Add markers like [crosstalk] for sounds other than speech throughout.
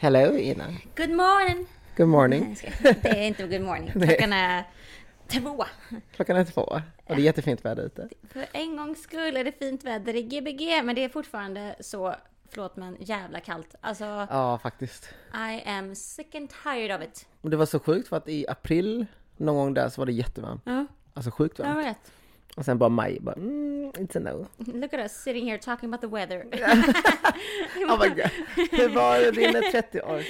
Hello Ina. Good morning! Good morning. Nej, jag Det är inte good morning. [laughs] Klockan är två. Klockan är två och det är jättefint väder ute. För en gångs skull är det fint väder i Gbg, men det är fortfarande så, förlåt men jävla kallt. Alltså, Ja, faktiskt. I am sick and tired of it. Och det var så sjukt för att i april någon gång där så var det jättevarmt. Ja, Alltså sjukt jag varmt. vet. Och sen bara maj, bara mm, inte no. Look at us sitting here talking about the weather. Oh my god. Hur var din 30 års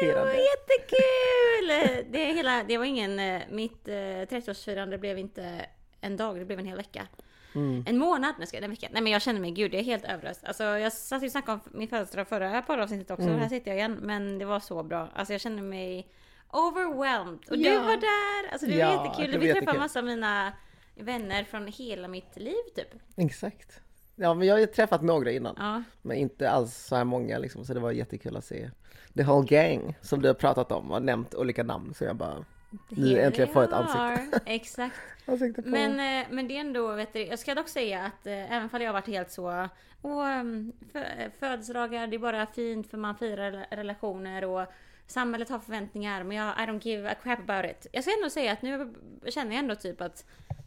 Det var jättekul! Det, hela, det var ingen, eh, mitt eh, 30-årsfirande blev inte en dag, det blev en hel vecka. Mm. En månad, nej, ska jag- en vecka. Nej men jag känner mig, gud jag är helt överöst. Alltså jag satt ju och snackade om min födelsedag förra poddavsnittet också, Mm. här sitter jag igen. Men det var så bra. Alltså jag känner mig overwhelmed. Och du Ja. var där! Alltså det var Ja, jättekul. Vi träffade jättekul. massa av mina vänner från hela mitt liv typ. Exakt. Ja, men jag har ju träffat några innan. Ja, Men inte alls så här många liksom, så det var jättekul att se. The whole gang som du har pratat om och nämnt olika namn så jag bara Nu äntligen får ett ansikte. [laughs] Exakt. ansikte. Men, eh, men det är ändå, vet du, jag ska dock säga att eh, även om jag har varit helt så, och mm, fö- födelsedagar, det är bara fint för man firar rela- relationer och samhället har förväntningar, men jag, I don't give a crap about it. Jag ska ändå säga att nu känner jag ändå typ att,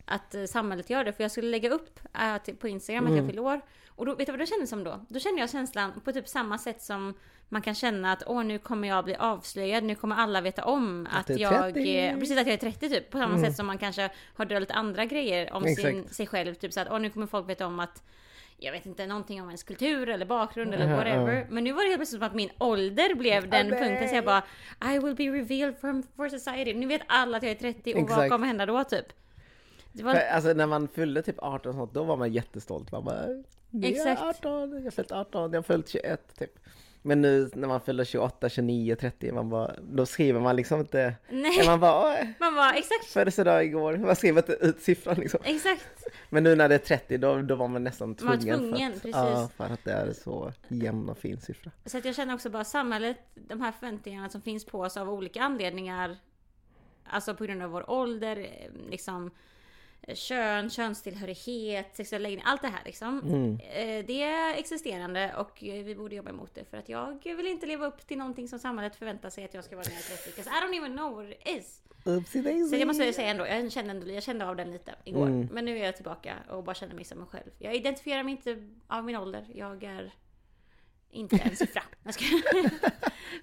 att eh, samhället gör det, för jag skulle lägga upp äh, på Instagram att jag fyller år. Och då, vet du vad det kändes som då? Då kände jag känslan på typ samma sätt som man kan känna att åh nu kommer jag bli avslöjad, nu kommer alla veta om att, är jag... 30. eh, Precis att jag är 30 typ. På samma sätt som man kanske har döljt andra grejer om sin, sig själv. Typ så att åh nu kommer folk veta om att jag vet inte någonting om ens kultur eller bakgrund eller whatever. ja. Men nu var det helt plötsligt som att min ålder blev den nej. punkten. Så jag bara I will be revealed from, for society. Nu vet alla att jag är 30 och vad Exakt. kommer hända då typ? Var, För, alltså när man fyllde typ 18 och sånt, då var man jättestolt. Man bara, "Det är Exakt. 18, jag har fyllt 18, jag har fyllt 21 typ. Men nu när man fyller 28, 29, 30, man bara, då skriver man liksom inte, nej, man bara, "Åh, man bara exakt, födelsedag igår, man skriver inte ut siffran liksom. exakt. Men nu när det är 30, då, då var man nästan Man var tvungen. tvungen, för att, precis. Ja, för att det är så jämn och fin siffra. Så att jag känner också bara samhället, de här förväntningarna som finns på oss av olika anledningar. Alltså på grund av vår ålder, eh, liksom kön, könstillhörighet, sexuell läggning, allt det här liksom. Mm. Eh, Det är existerande och eh, vi borde jobba emot det för att jag vill inte leva upp till någonting som samhället förväntar sig att jag ska vara när jag är 30. 'cause I don't even know what it is. Oopsie daisy. Så jag måste säga ändå, jag kände, ändå, jag kände av den lite igår. Mm. Men nu är jag tillbaka och bara känner mig som mig själv. Jag identifierar mig inte av min ålder. Jag är inte en siffra. Jag ska... [laughs]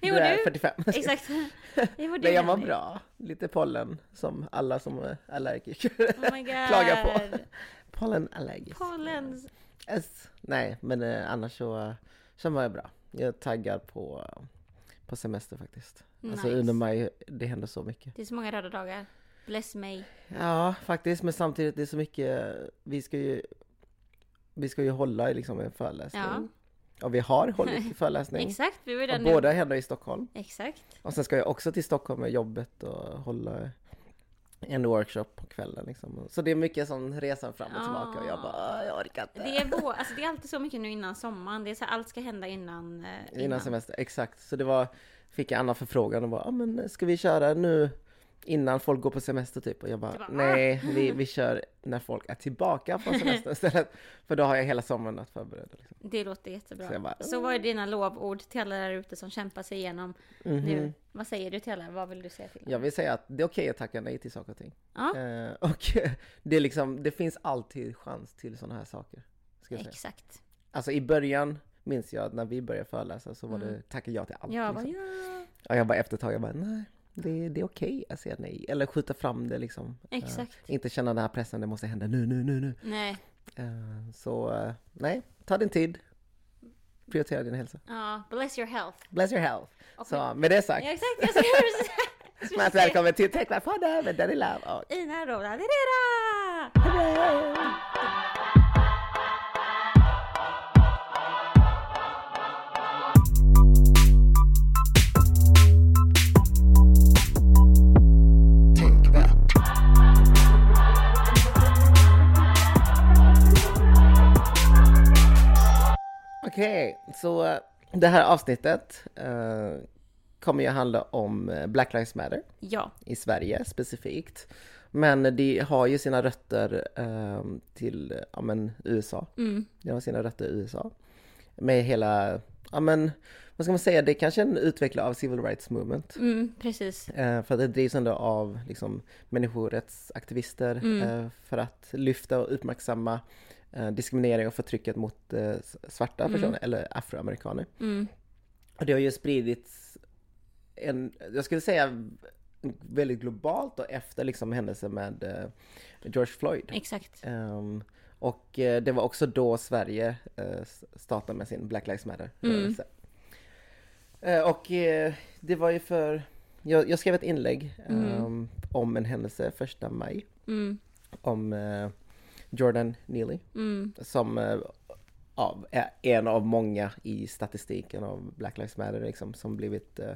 Du mår är du? 45. Exakt. Hur mår du? Men jag var Jenny? bra. Lite pollen, som alla som är allergiker Oh [laughs] klagar på. Pollenallergisk. Pollen. Yes. Nej, men eh, annars så, så var jag bra. Jag taggar på, på semester faktiskt. Alltså Nice. under maj, det händer så mycket. Det är så många röda dagar. Bless me. Ja, faktiskt, men samtidigt det är så mycket, vi ska ju, vi ska ju hålla i liksom en föreläsning. Ja. Och vi har hållit [laughs] föreläsning. Exakt, vi var och där nu. båda händer i Stockholm. Exakt. Och sen ska jag också till Stockholm med jobbet och hålla en workshop på kvällen liksom. Så det är mycket sån resan fram och tillbaka och jag bara, "Ah, jag orkar inte. Det är, vår, alltså det är alltid så mycket nu innan sommaren. Det är så här, allt ska hända innan. eh, Innan, Innan semester, exakt. Så det var, fick jag Anna förfrågan och bara, ja men ska vi köra nu innan folk går på semester typ? Och jag bara, bara, nej, vi, vi kör när folk är tillbaka från [laughs] semester istället. För då har jag hela sommaren att förbereda. Liksom. Det låter jättebra. Så bara, Så vad är dina lovord till alla där ute som kämpar sig igenom Mhm. nu? Vad säger du till alla? Vad vill du säga till dem? Jag vill säga att det är okej att tacka nej till saker och ting. Ja, Eh, och [laughs] det, liksom, det finns alltid chans till sådana här saker. Jag säga. exakt. Alltså i början minns jag att när vi började föreläsa så var det Mm. tacka ja till allt. Jag bara, liksom. ja. Och jag bara efter ett tag, jag bara nej, det, det är okej att säga nej. Eller skjuta fram det liksom. Eh, Exakt. inte känna den här pressen, det måste hända nu, nu, nu, nu. Nej, Eh, så eh, nej, ta din tid. Prioritera din hälsa. ja, bless your health. Bless your health. Och Så med det sagt, Ja, exakt, jag varmt säga- [laughs] välkommen till Tecknarpodden med Danny Love och Ina Rola Herrera! Hurray! Okej, så eh, det här avsnittet eh, kommer ju handla om eh, Black Lives Matter Ja, i Sverige specifikt. Men det har ju sina rötter eh, till ja, men, USA. mm. Det har sina rötter i USA. Med hela, ja men vad ska man säga, det är kanske en utvecklare av civil rights movement. Mm, precis. Eh, för att det drivs ändå av liksom, människorättsaktivister Mm. eh, för att lyfta och uppmärksamma diskriminering och förtrycket mot eh, svarta Mm. personer eller afroamerikaner. Mm, Och det har ju spridits en, jag skulle säga väldigt globalt och efter liksom händelsen med eh, George Floyd. exakt. Ehm, och eh, det var också då Sverige eh, startade med sin Black Lives Matter-rörelse. Eh, och eh, det var ju för, jag, jag skrev ett inlägg ehm, om en händelse första maj Mm, om eh, Jordan Neely mm, som eh, ja, är en av många i statistiken av Black Lives Matter liksom, som blivit eh,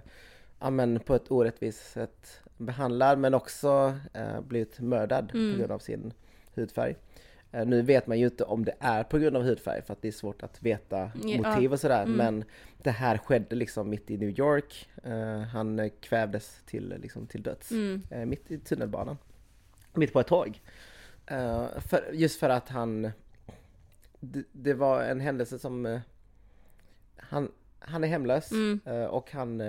ja, men på ett orättvist sätt behandlad men också eh, blivit mördad Mm. på grund av sin hudfärg. Eh, nu vet man ju inte om det är på grund av hudfärg för att det är svårt att veta motiv och sådär mm. men det här skedde liksom mitt i New York. Eh, han eh, kvävdes till, liksom, till döds mm, eh, mitt i tunnelbanan. Mitt på ett tåg. Eh, för, just för att han... Det, det var en händelse som... eh, han, han är hemlös Mm. eh, och han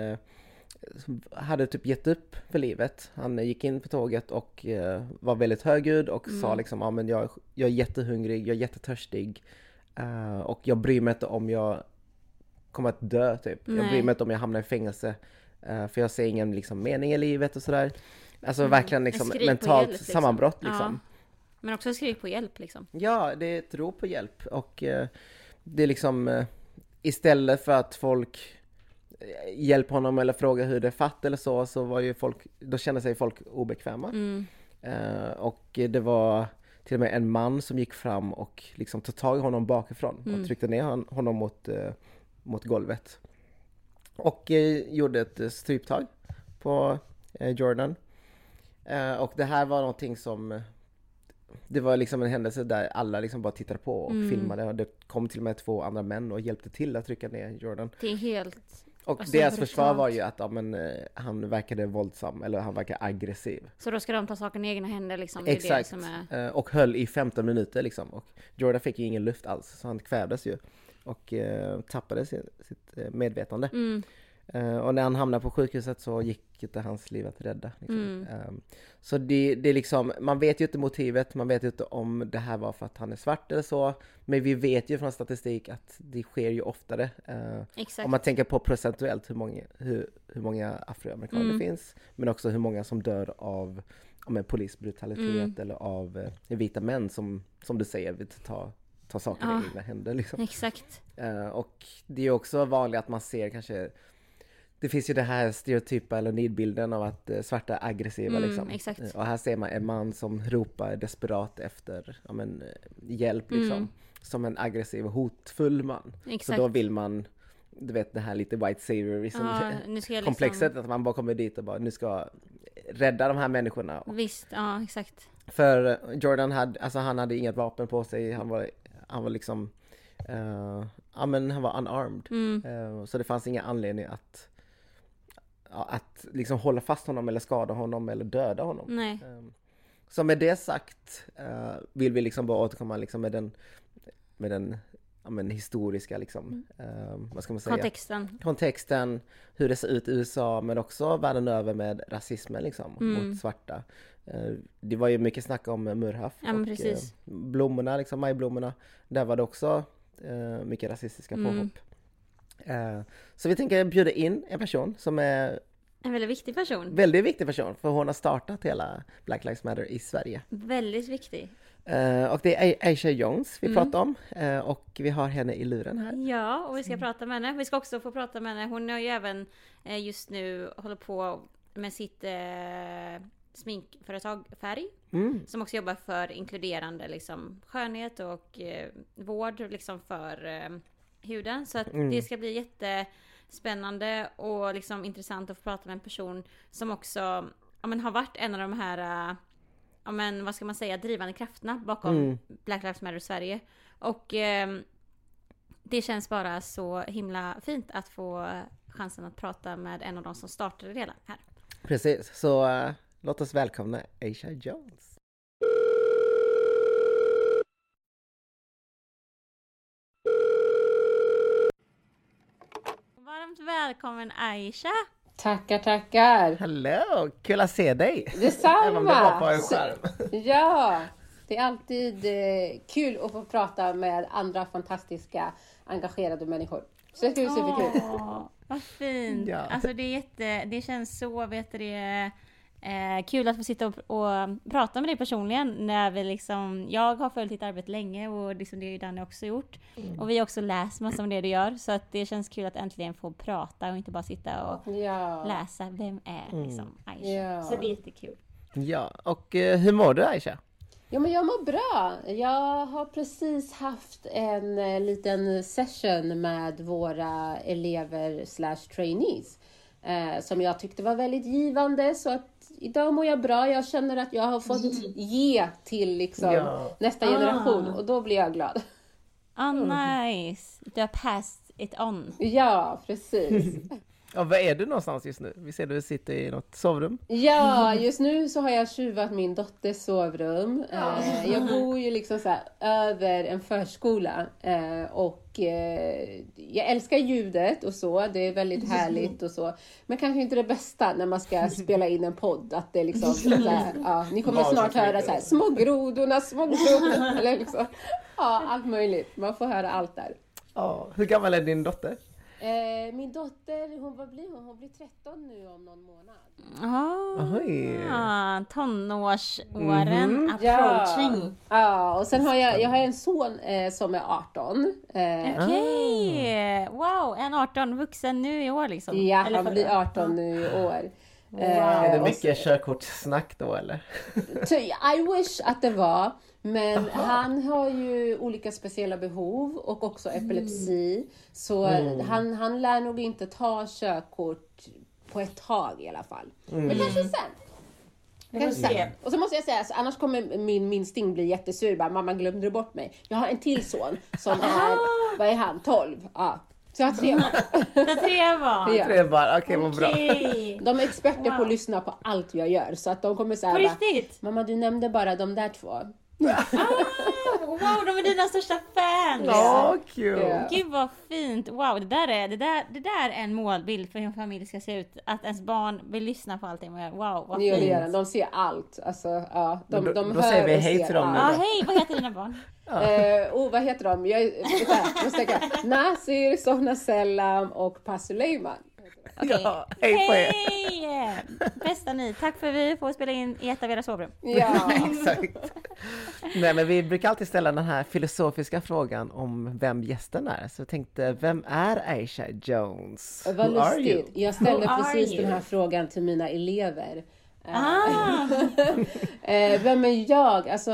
hade typ gett upp för livet. Han gick in på tåget och var väldigt högljudd och sa Mm. liksom ja men jag, jag är jättehungrig, jag är jättetörstig och jag bryr mig inte om jag kommer att dö typ. Jag Nej. bryr mig inte om jag hamnar i fängelse för jag ser ingen liksom mening i livet och sådär. Alltså Mm. verkligen liksom mentalt hjälp, liksom. sammanbrott liksom. Ja. Men också skrik på hjälp liksom. Ja, det är ett rop på hjälp och eh, det är liksom eh, istället för att folk eh, hjälper honom eller frågar hur det är fatt eller så, så var ju folk, då kände sig folk obekväma. Mm, Eh, och det var till och med en man som gick fram och liksom tog tag i honom bakifrån Mm. och tryckte ner hon, honom mot, mot golvet. Och gjorde ett stryptag på Jordan. Och det här var någonting som det var liksom en händelse där alla liksom bara tittade på och Mm. filmade och det kom till och med två andra män och hjälpte till att trycka ner Jordan. det är helt... Och Alltså, deras försvar var ju att ja, men, eh, han verkade våldsam eller han verkade aggressiv. Så då ska de ta saken i egna händer liksom. Det Exakt. det som är... Eh, Och höll i 15 minuter liksom. Och Jordan fick ju ingen luft alls så han kvävdes ju. Och eh, tappade sin, sitt eh, medvetande. Mm, Eh, och när han hamnade på sjukhuset så gick inte hans liv att rädda. Liksom. Mm. Eh, så det, det är liksom, man vet ju inte motivet, man vet ju inte om det här var för att han är svart eller så. Men vi vet ju från statistik att det sker ju oftare. Exakt. om man tänker på procentuellt hur många, hur, hur många afroamerikaner Mm. det finns. Men också hur många som dör av polisbrutalitet Mm. eller av eh, vita män som, som du säger, vill ta, ta saker Ja. i egna händer. Liksom. Exakt. Och det är också vanligt att man ser kanske det finns ju det här stereotypa eller nidbilden av att eh, svarta är aggressiva Mm, liksom. exakt. Eh, Och här ser man en man som ropar desperat efter ja, men, eh, hjälp liksom. Mm. Som en aggressiv och hotfull man. Exakt. Så då vill man, du vet det här lite white saviorism ja, [laughs] jag komplexet, liksom... att man bara kommer dit och bara nu ska rädda de här människorna. Visst, ja exakt. För Jordan hade, alltså han hade inget vapen på sig, han var, han var liksom, ja men han var unarmed. Mm, Eh, Så det fanns ingen anledning att, att liksom hålla fast honom eller skada honom eller döda honom. nej. Ehm, Så med det sagt eh, vill vi liksom bara återkomma liksom med den, med den ja, men historiska liksom, eh, vad ska man säga? Kontexten. kontexten, hur det ser ut i USA men också världen över med rasismen liksom Mm. mot svarta. Eh, Det var ju mycket snack om Murhaf Ja, och precis. eh, blommorna, liksom majblommorna. Där var det också mycket rasistiska Mm. påhopp. Eh, Så vi tänker bjuda in en person som är En väldigt viktig person. väldigt viktig person för hon har startat hela Black Lives Matter i Sverige. Väldigt viktig. Eh, Och det är Aisha Jones vi Mm. pratar om eh, och vi har henne i luren här. Ja, och vi ska prata med henne. Vi ska också få prata med henne. Hon har ju även eh, just nu håller på med sitt eh, sminkföretag Färg. Mm. Som också jobbar för inkluderande liksom, skönhet och eh, vård liksom, för eh, huden. Så att Mm. det ska bli jättespännande och liksom, intressant att få prata med en person som också ja, men, har varit en av de här ja, men, vad ska man säga, drivande krafterna bakom Mm. Black Lives Matter Sverige. Och eh, det känns bara så himla fint att få chansen att prata med en av de som startade det hela här. Precis, så eh, låt oss välkomna Aisha Jones. Varmt välkommen Aisha! Tackar, tackar! Hallå! Kul att se dig! Detsamma! Även om det var på en skärm. [laughs] Ja! Det är alltid eh, kul att få prata med andra fantastiska, engagerade människor. Så det ska bli superkul. Åh, vad fint! Ja. Alltså det är jätte, det känns så, vet du det, eh, kul att få sitta och, och prata med dig personligen när vi liksom, jag har följt ditt arbete länge och liksom det har ju Danny också gjort. Mm. Och vi har också läst massor om det du gör, så att det känns kul att äntligen få prata och inte bara sitta och Ja. läsa, vem är liksom Aisha? Ja. Så det är jättekul. Ja, och eh, hur mår du Aisha? Ja, men jag mår bra. Jag har precis haft en eh, liten session med våra elever slash trainees eh, som jag tyckte var väldigt givande. Så att idag mår jag bra. Jag känner att jag har fått ge till liksom Ja. nästa generation och då blir jag glad. Ah, nice! Du har passed it on. Ja, precis. [laughs] Och var är du någonstans just nu? Vi ser du sitter i något sovrum. Ja, just nu så har jag tjuvat min dotters sovrum. Eh, jag bor ju liksom så här över en förskola eh, och eh, jag älskar ljudet och så. Det är väldigt härligt och så. Men kanske inte det bästa när man ska [laughs] spela in en podd. Att det är liksom så [laughs] här, ja, ni kommer snart höra så här, små grodorna, små grodorna. [laughs] Eller liksom, ja, allt möjligt. Man får höra allt där. Ja, hur gammal är din dotter? Eh, min dotter, hon, vad blir hon? Hon blir 13 nu om någon månad. Ah, Oj. tonårsåren approaching. Ja, och sen har jag, jag har en son eh, som är 18. Eh, Okej! Wow, en 18 vuxen nu i år liksom? Ja, Eller han blir 18 nu i år. Eh, Är det mycket körkortssnack då eller? så- I wish att det var. Men han har ju olika speciella behov och också epilepsi. Så han, han lär nog inte ta körkort på ett tag i alla fall. Men kanske sen. Kanske se. sen. Och så måste jag säga, alltså, annars kommer min minsting bli jättesur. Bara, Mamma glömde du bort mig? Jag har en till son som är, vad är han, 12? Ja. Så jag har tre barn. Det tre var. Ja. Tre bara, okej vad bra. De är experter på Wow. att lyssna på allt jag gör. Så att de kommer På säga riktigt? Mamma du nämnde bara de där två. Ah, wow, de är dina största fans! Ja, kul! Ja. Gud vad fint! Wow, det där, är, det, där, det där är en målbild för hur en familj ska se ut. Att ens barn vill lyssna på allting. man gör. Wow, vad Jo, det gör de. fint! De ser allt. Alltså, ja, de, då- de då hör säger vi hej till dem nu Ja, hej! Vad heter dina barn? [laughs] Eh, oh, vad heter de? Jag, vänta, jag måste tänka. Nasir, Sohna Selam och Pasuleiman. Okej. Ja, hej på er! Hej! Bästa ni, tack för att vi får spela in i ett av era sovrum. [laughs] Ja. Exakt. Nej men vi brukar alltid ställa den här filosofiska frågan om vem gästen är. Så jag tänkte, vem är Aisha Jones? Vad Who are you? lustigt. Jag ställde Who precis den här frågan till mina elever. Eh, Ah! [laughs] Eh, vem är jag? Alltså,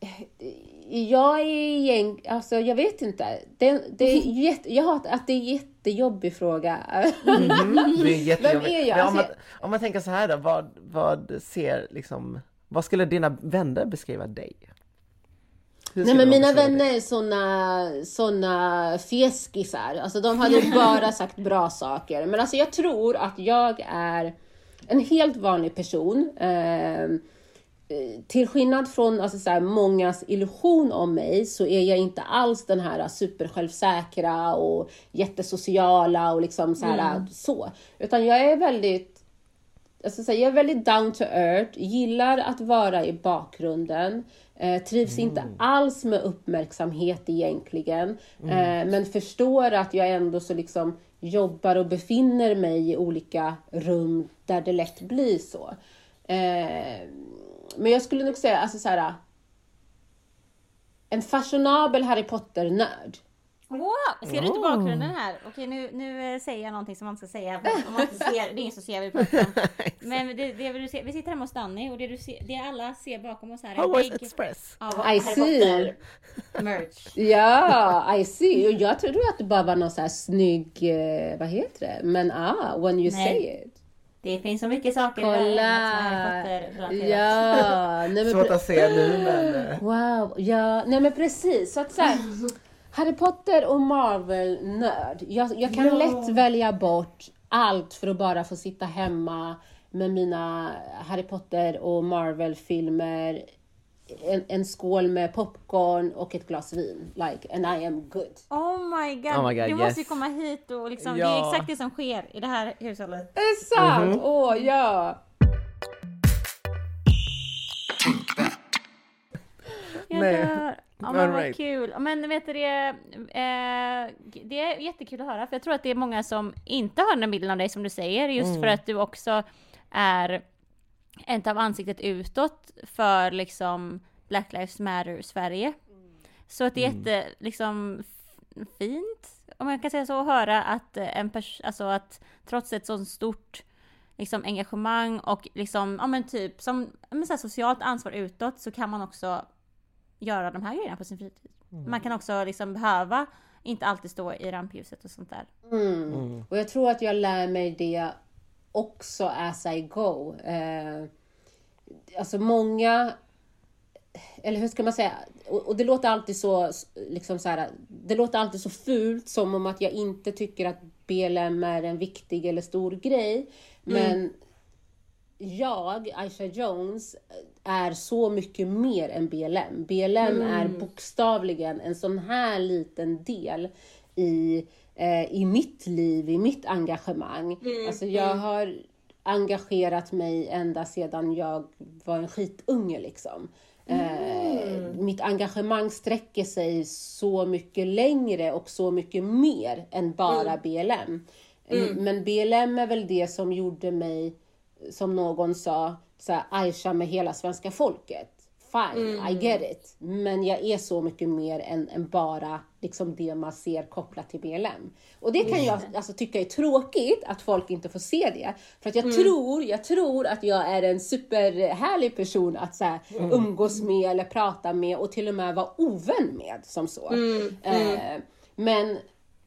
eh, jag är gäng, alltså jag vet inte. Det, det är jätte, jag har att det är en jättejobbig fråga. Mhm, det är jättejobbigt. Vem är jag? Men om, man, Alltså, om man tänker så här då, vad, vad ser liksom, vad skulle dina vänner beskriva dig? Nej men mina dig? vänner är såna, såna fjäskisar. Alltså de hade bara [laughs] sagt bra saker. Men alltså jag tror att jag är en helt vanlig person. Eh, till skillnad från alltså, så här, mångas illusion om mig så är jag inte alls den här supersjälvsäkra och jättesociala och liksom så här så. Utan jag är väldigt alltså, så här, jag är väldigt down to earth, gillar att vara i bakgrunden, eh, trivs inte alls med uppmärksamhet egentligen, eh, men förstår att jag ändå så liksom jobbar och befinner mig i olika rum där det lätt blir så. Eh, men jag skulle nog säga, alltså så här, en fashionabel Harry Potter-nörd. Wow! Ser du inte Oh. bakgrunden här? Okej, nu, nu eh, säger jag någonting som man inte ska säga. Om man inte ser, det är ingen som ser vad vi pratar om. [laughs] Men det, det du ser, vi sitter hemma hos Danny och det, du ser, det alla ser bakom oss här är Hogwarts Express. av I see. Merch. Ja, I see. Och Jag trodde att det bara var någon så här snygg, eh, vad heter det? Men ah, when you Nej. say it. Det finns så mycket saker i Kolla! hemmet som är Harry Potter-relaterat. Ja, [laughs] nej men, Svårt att se nu men... eh, wow, ja, nej men precis. Så att så här, Harry Potter och Marvel-nörd. Jag, jag kan Ja. lätt välja bort allt för att bara få sitta hemma med mina Harry Potter och Marvel-filmer en, en skål med popcorn och ett glas vin. Like, and I am good. Oh my god, Oh my God, du måste ju yes. komma hit och liksom, det Ja. är exakt det som sker i det här hushållet. Är det sant? Åh, ja! Jag Nej. dör. Ja men vad right. kul. Men vet du det, eh, det är jättekul att höra för jag tror att det är många som inte har den bilden av dig som du säger just Mm. för att du också är ett av ansiktet utåt för liksom Black Lives Matter Sverige. Så att det är jätte liksom fint om jag kan säga så att höra att eh, en person, alltså att trots ett sånt stort liksom engagemang och liksom, ja men typ som men så här, socialt ansvar utåt så kan man också göra de här grejerna på sin fritid. Man kan också liksom behöva inte alltid stå i rampljuset och sånt där. Mm. Och jag tror att jag lär mig det också as I go. Eh, alltså många, eller hur ska man säga, och, och det låter alltid så, liksom så här, det låter alltid så fult som om att jag inte tycker att BLM är en viktig eller stor grej. Men jag, Aisha Jones, är så mycket mer än BLM. BLM är bokstavligen en sån här liten del i, eh, i mitt liv, i mitt engagemang. Alltså jag har engagerat mig ända sedan jag var en skitunge liksom. Eh, mitt engagemang sträcker sig så mycket längre och så mycket mer än bara BLM. Men BLM är väl det som gjorde mig, som någon sa, så här, Aisha med hela svenska folket. Fine, I get it. Men jag är så mycket mer än, än bara liksom det man ser kopplat till BLM. Och det kan jag alltså, tycka är tråkigt att folk inte får se det. För att jag tror, jag tror att jag är en superhärlig person att så här, umgås med eller prata med och till och med vara ovän med som så. Eh, men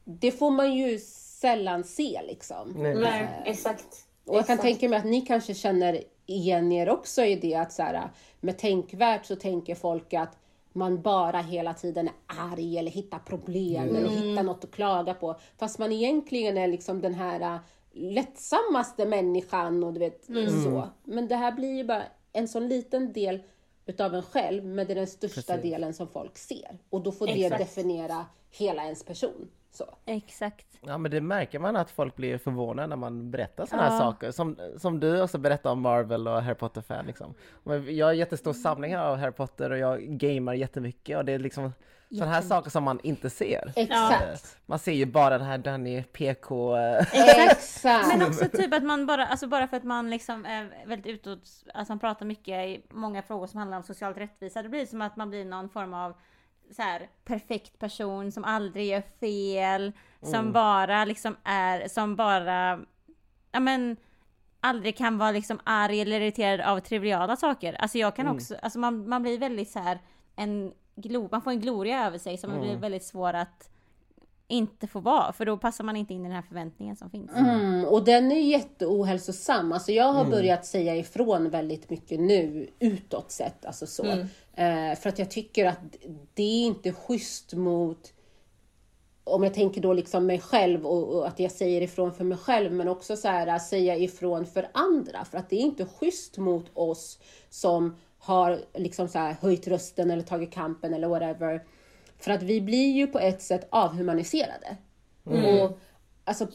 det får man ju sällan se liksom. Nej. Nej, exakt. Och jag kan Exakt. tänka mig att ni kanske känner igen er också i det att så här, med tänkvärt så tänker folk att man bara hela tiden är arg eller hittar problem eller hittar något att klaga på. Fast man egentligen är liksom den här äh, lättsammaste människan och du vet så. Men det här blir ju bara en sån liten del utav en själv, men det är den största delen som folk ser. Och då får det Exakt. definiera hela ens person. Så. Exakt. Ja men det märker man att folk blir förvånade när man berättar sådana här saker. Som, som du också berättar om Marvel och Harry Potter-fan liksom. Men Jag har jättestor samling av Harry Potter och jag gamar jättemycket och det är liksom sådana här saker som man inte ser. Exakt. Man ser ju bara den här Danny PK... eh, Exakt. Men också typ att man bara, alltså bara för att man liksom är väldigt utåt, alltså man pratar mycket i många frågor som handlar om social rättvisa. Det blir som att man blir någon form av så här, perfekt person som aldrig gör fel, som bara liksom är, som bara, ja men aldrig kan vara liksom arg eller irriterad av triviala saker. Alltså jag kan också, alltså man, man blir väldigt så här en glo, man får en gloria över sig som blir väldigt svår att inte få vara, för då passar man inte in i den här förväntningen som finns. Mm, och den är jätteohälsosam. Alltså jag har börjat säga ifrån väldigt mycket nu utåt sett. Alltså så. Eh, för att jag tycker att det är inte schysst mot om jag tänker då liksom mig själv och, och att jag säger ifrån för mig själv men också så här, säga ifrån för andra. För att det är inte schysst mot oss som har liksom så här, höjt rösten eller tagit kampen eller whatever. För att vi blir ju på ett sätt avhumaniserade. Och alltså,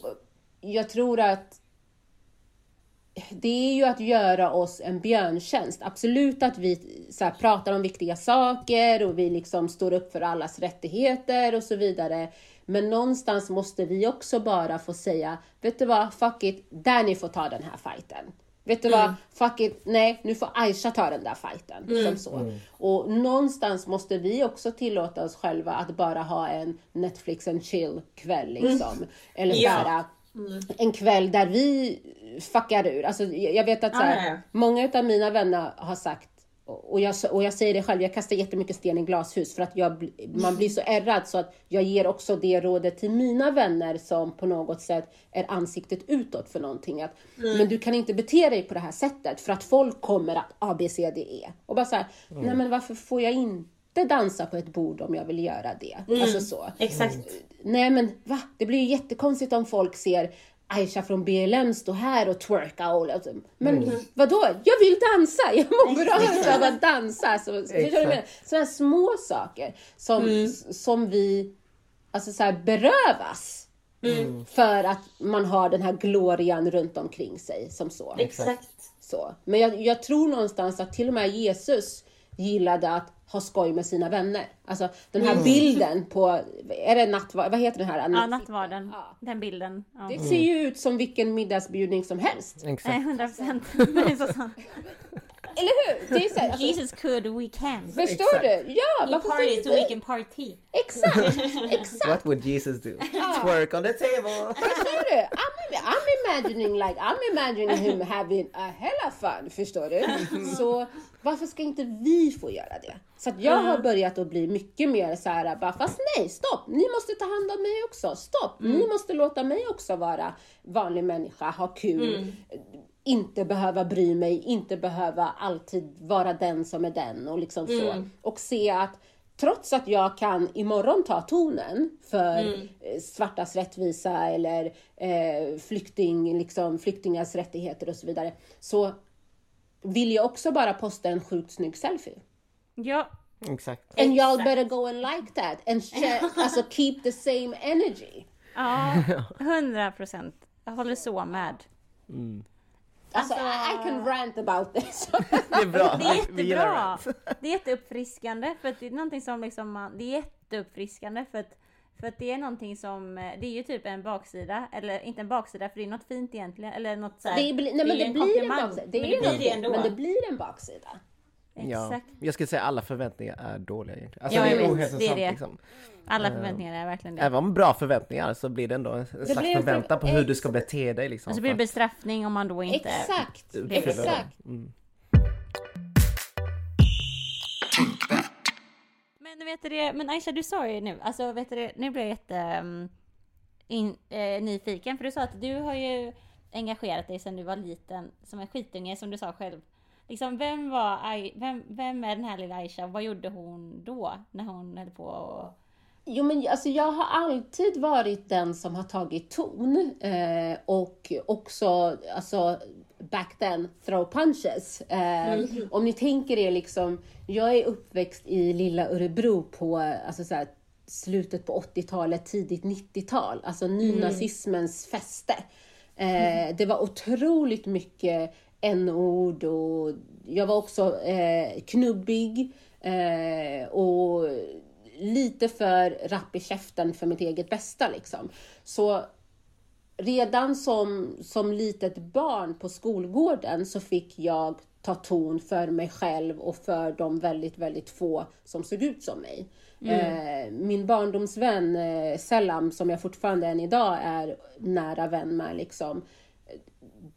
jag tror att det är ju att göra oss en björntjänst. Absolut att vi så här, pratar om viktiga saker och vi liksom står upp för allas rättigheter och så vidare. Men någonstans måste vi också bara få säga, vet du vad, fuck it, där ni får ta den här fighten. Vet du vad, fuck it, nej, nu får Aisha ta den där fighten. Som så. Och någonstans måste vi också tillåta oss själva att bara ha en Netflix and chill kväll liksom. Eller Ja. bara en kväll där vi fuckar ur. Alltså, jag vet att så här, ja. många av mina vänner har sagt och jag, och jag säger det själv, jag kastar jättemycket sten i glashus för att jag, man blir så ärrad så att jag ger också det rådet till mina vänner som på något sätt är ansiktet utåt för någonting. Att, Men du kan inte bete dig på det här sättet för att folk kommer att A, B, C, D, E. Och bara så här, nej men varför får jag inte dansa på ett bord om jag vill göra det? Alltså så. Exakt. Nej men va? Det blir ju jättekonstigt om folk ser Aisha från BLM stå här och twerka och Men mm. vadå? Jag vill dansa! Jag mår bra av att dansa! Så, Sådana små saker som, mm. som vi alltså så här, berövas. Mm. För att man har den här glorian runt omkring sig som så. Exakt. Så. Men jag, jag tror någonstans att till och med Jesus gillade att ha skoj med sina vänner. Alltså den här mm. bilden på, är det nattvard, vad heter den här? Ja, nattvarden. Ja. Den bilden. Ja. Det ser ju ut som vilken middagsbjudning som helst. Exakt. Nej, 100 procent. [laughs] Eller hur? Det är så här, alltså, Jesus could, we can. Förstår Exakt. du? Ja, He party so we can party. Exakt, [laughs] exakt. What would Jesus do? Twerk on the table. Förstår du? I'm, I'm imagining like, I'm imagining him having a hella fun. Förstår du? Så varför ska inte vi få göra det? Så att jag har börjat att bli mycket mer så här, bara, fast nej, stopp, ni måste ta hand om mig också. Stopp, mm. ni måste låta mig också vara vanlig människa, ha kul. Mm inte behöva bry mig, inte behöva alltid vara den som är den och liksom så. Mm. Och se att trots att jag kan imorgon ta tonen för mm. Eh, svartas rättvisa eller eh, flykting, liksom, flyktingars rättigheter och så vidare, så vill jag också bara posta en sjukt snygg selfie. Ja. Exakt. And y'all better go and like that and share, [laughs] alltså keep the same energy. [laughs] Ja, hundra procent. Jag håller så med. Mm. Alltså, alltså, I can rant about this. [laughs] det är bra. Det är jättebra. Det är jätteuppfriskande för att det är någonting som liksom man, det är jätteuppfriskande för att för att det är någonting som, det är ju typ en baksida, eller inte en baksida för det är något fint egentligen, eller något såhär, det, blir, nej, men det, det blir en baksida. Det, är det, det ändå. Men det blir en baksida. Ja, jag skulle säga alla förväntningar är dåliga egentligen. Alltså ja, det är vet, det är det. Liksom. Alla eh, förväntningar är verkligen det. Även om bra förväntningar så blir det ändå en slags förväntan på hur du ska bete dig liksom. Och så blir det bestraffning om man då inte... Exakt! Exakt! Mm. Men vet du men Aisha du sa ju nu, alltså vet du nu blir jag jätte um, in, eh, nyfiken för du sa att du har ju engagerat dig sedan du var liten som en skitunge som du sa själv. Liksom, vem, var, vem, vem är den här lilla Aisha? Vad gjorde hon då? När hon höll på och... Jo, men alltså, jag har alltid varit den som har tagit ton eh, och också, alltså, back then, throw punches. Eh, mm. Om ni tänker er liksom, jag är uppväxt i lilla Örebro på alltså, så här, slutet på 80-talet, tidigt 90-tal, alltså nynazismens mm. fäste. Eh, det var otroligt mycket n-ord och jag var också eh, knubbig eh, och lite för rapp i käften för mitt eget bästa liksom. Så redan som, som litet barn på skolgården så fick jag ta ton för mig själv och för de väldigt, väldigt få som såg ut som mig. Mm. Eh, min barndomsvän eh, Selam, som jag fortfarande än idag är nära vän med, liksom,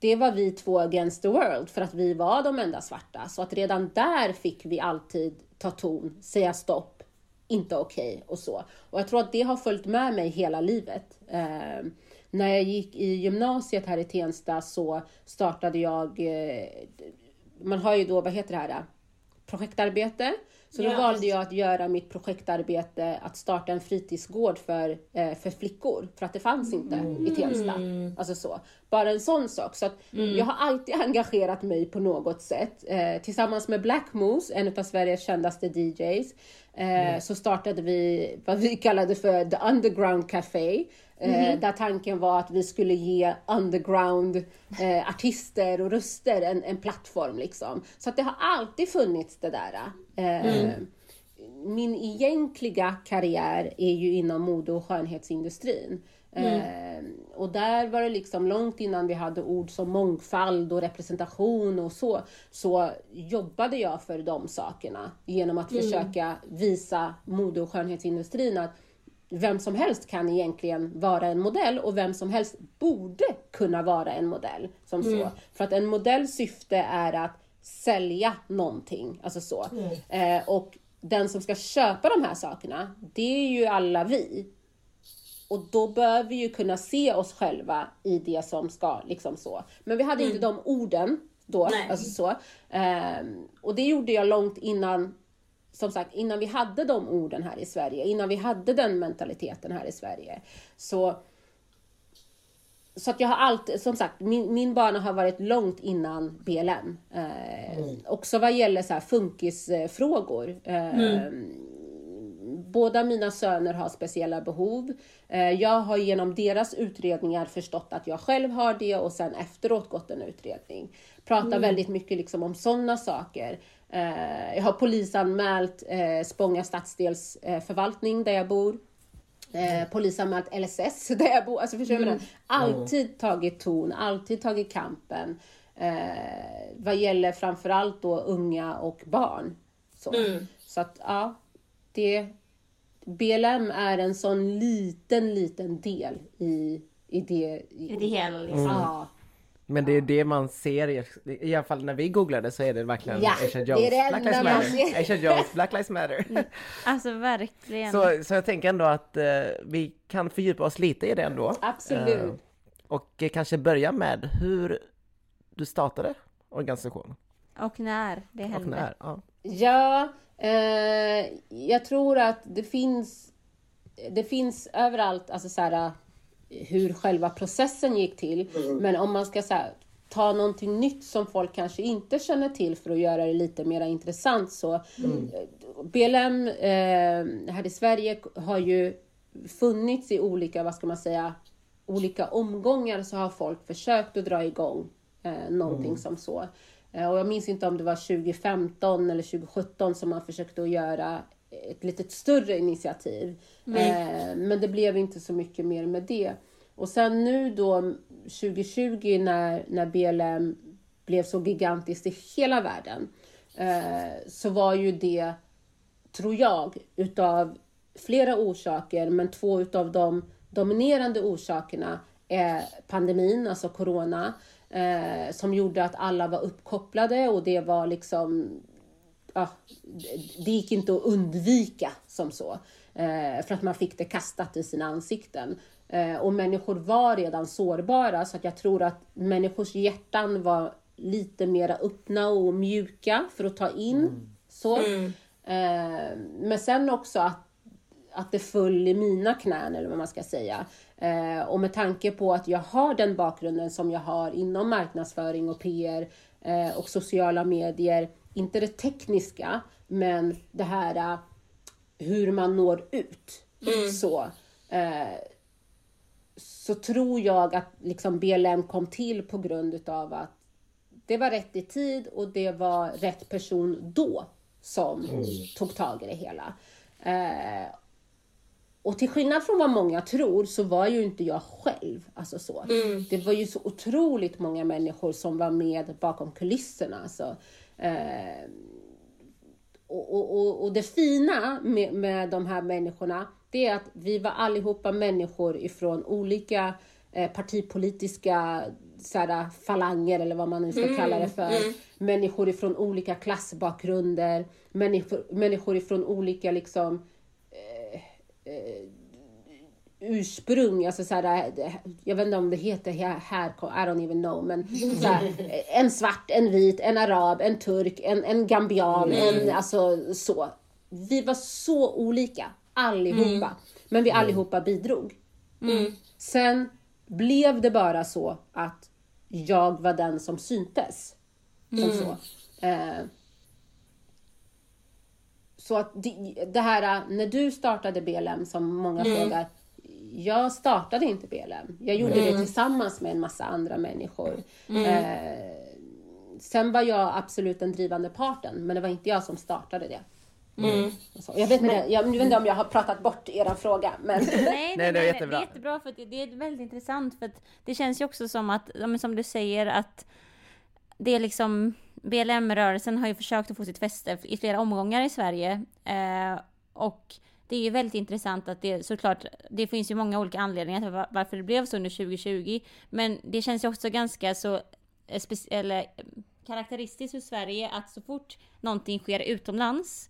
det var vi två against the world för att vi var de enda svarta. Så att redan där fick vi alltid ta ton, säga stopp, inte okej okay och så. Och jag tror att det har följt med mig hela livet. Eh, när jag gick i gymnasiet här i Tensta så startade jag, eh, man har ju då, vad heter det här, projektarbete. Så då valde jag att göra mitt projektarbete att starta en fritidsgård för, eh, för flickor. För att det fanns inte mm. i Tensta. Alltså så. Bara en sån sak. Så att mm. jag har alltid engagerat mig på något sätt. Eh, tillsammans med Black Moose, en av Sveriges kändaste DJs, eh, mm. så startade vi vad vi kallade för The Underground Café. Mm. Där tanken var att vi skulle ge underground eh, artister och röster en, en plattform. Liksom. Så att det har alltid funnits det där. Eh, mm. Min egentliga karriär är ju inom mode och skönhetsindustrin. Mm. Eh, och där var det liksom långt innan vi hade ord som mångfald och representation och så, så jobbade jag för de sakerna genom att mm. försöka visa mode och skönhetsindustrin att vem som helst kan egentligen vara en modell och vem som helst borde kunna vara en modell. Som mm. så. För att en modells syfte är att sälja någonting. Alltså så. Mm. Eh, och den som ska köpa de här sakerna, det är ju alla vi. Och då bör vi ju kunna se oss själva i det som ska, liksom så. Men vi hade mm. inte de orden då. Alltså så. Eh, och det gjorde jag långt innan som sagt, innan vi hade de orden här i Sverige, innan vi hade den mentaliteten här i Sverige, så så att jag har alltid, som sagt, min, min bana har varit långt innan BLM. Eh, mm. Också vad gäller så här funkisfrågor. Eh, mm. Båda mina söner har speciella behov. Eh, jag har genom deras utredningar förstått att jag själv har det och sen efteråt gått en utredning. Pratar mm. väldigt mycket liksom om sådana saker. Eh, jag har polisanmält eh, Spånga stadsdelsförvaltning där jag bor. Eh, polisanmält LSS [laughs] där jag bor. Alltså förstår mm. Alltid tagit ton, alltid tagit kampen. Eh, vad gäller framförallt då unga och barn. Så, mm. så att ja, det... BLM är en sån liten, liten del i, i det. I, I det hela liksom. Mm. Ja. Men det är det man ser, i, i alla fall när vi googlade så är det verkligen ja, Asia Jones, det är det Black Lives Matter. Asia Jones, Black Lives Matter. Mm. Alltså verkligen. Så, så jag tänker ändå att uh, vi kan fördjupa oss lite i det ändå. Absolut. Uh, och uh, kanske börja med hur du startade organisationen. Och när det hände. Och när, ja. ja jag tror att det finns, det finns överallt, alltså så här, hur själva processen gick till. Mm. Men om man ska så här, ta någonting nytt som folk kanske inte känner till för att göra det lite mer intressant så mm. BLM eh, här i Sverige har ju funnits i olika, vad ska man säga, olika omgångar så har folk försökt att dra igång eh, någonting mm. som så. Eh, och jag minns inte om det var 2015 eller 2017 som man försökte att göra ett lite större initiativ. Eh, men det blev inte så mycket mer med det. Och sen nu då 2020 när, när BLM blev så gigantiskt i hela världen eh, så var ju det, tror jag, utav flera orsaker, men två utav de dominerande orsakerna är pandemin, alltså corona, eh, som gjorde att alla var uppkopplade och det var liksom ja, det gick inte att undvika som så. Eh, för att man fick det kastat i sina ansikten. Eh, och människor var redan sårbara så att jag tror att människors hjärtan var lite mera öppna och mjuka för att ta in. Mm. Så. Mm. Eh, men sen också att, att det föll i mina knän eller vad man ska säga. Eh, och med tanke på att jag har den bakgrunden som jag har inom marknadsföring och PR eh, och sociala medier. Inte det tekniska, men det här uh, hur man når ut. Mm. Så, så tror jag att liksom BLM kom till på grund utav att det var rätt i tid och det var rätt person då som mm. tog tag i det hela. Och till skillnad från vad många tror så var ju inte jag själv alltså så. Mm. Det var ju så otroligt många människor som var med bakom kulisserna. Alltså. Eh, och, och, och, det fina med, med de här människorna, det är att vi var allihopa människor ifrån olika eh, partipolitiska såhär, falanger eller vad man nu ska mm, kalla det för. Mm. Människor ifrån olika klassbakgrunder, människor, människor ifrån olika liksom eh, ursprung, alltså så här, jag vet inte om det heter här, I don't even know, men [laughs] så här, en svart, en vit, en arab, en turk, en, en gambian, mm. en alltså så. Vi var så olika allihopa, mm. men vi mm. allihopa bidrog. Mm. Sen blev det bara så att jag var den som syntes. Som mm. så. Eh, så att det, här när du startade BLM som många mm. frågar, jag startade inte BLM. Jag gjorde mm. det tillsammans med en massa andra människor. Mm. Eh, sen var jag absolut den drivande parten, men det var inte jag som startade det. Mm. Jag, vet inte, jag vet inte om jag har pratat bort er fråga. Men... Nej, nej, nej, det är jättebra. Det är jättebra, för det är väldigt intressant. För det känns ju också som att, som du säger, att det är liksom BLM-rörelsen har ju försökt att få sitt fäste i flera omgångar i Sverige. Eh, och det är ju väldigt intressant att det såklart, det finns ju många olika anledningar till varför det blev så under 2020. Men det känns ju också ganska så eh, eller, karaktäristiskt för Sverige att så fort någonting sker utomlands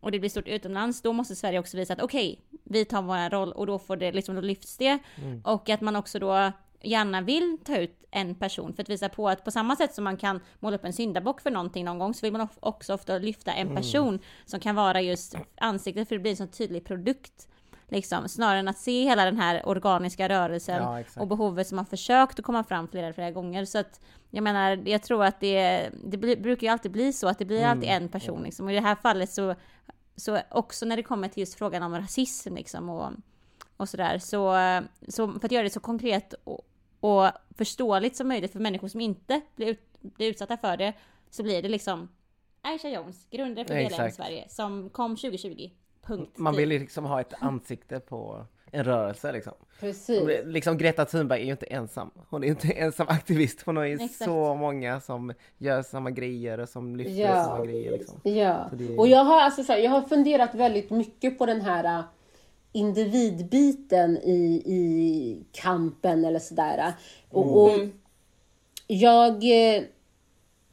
och det blir stort utomlands, då måste Sverige också visa att okej, okay, vi tar vår roll och då får det liksom, då lyfts det. Mm. Och att man också då gärna vill ta ut en person för att visa på att på samma sätt som man kan måla upp en syndabock för någonting någon gång så vill man också ofta lyfta en mm. person mm. som kan vara just ansiktet för det blir en så tydlig produkt Liksom, snarare än att se hela den här organiska rörelsen Ja, och behovet som har försökt att komma fram flera, flera gånger. Så att jag menar, jag tror att det, det blir, brukar ju alltid bli så att det blir alltid en person liksom. Och i det här fallet så, så också när det kommer till just frågan om rasism liksom och, och sådär. Så, så för att göra det så konkret och, och förståeligt som möjligt för människor som inte blir, ut, blir utsatta för det så blir det liksom Aisha Jones, grundare för BLM Exakt. Sverige, som kom 2020. Punkt. Man vill ju liksom ha ett ansikte på en rörelse liksom. Precis. Liksom Greta Thunberg är ju inte ensam. Hon är inte ensam aktivist. Hon har ju Exakt. så många som gör samma grejer och som lyfter Ja. samma grejer liksom. Ja, det- och jag har, alltså, så här, jag har funderat väldigt mycket på den här äh, individbiten i, i kampen eller sådär. Och, och jag, eh,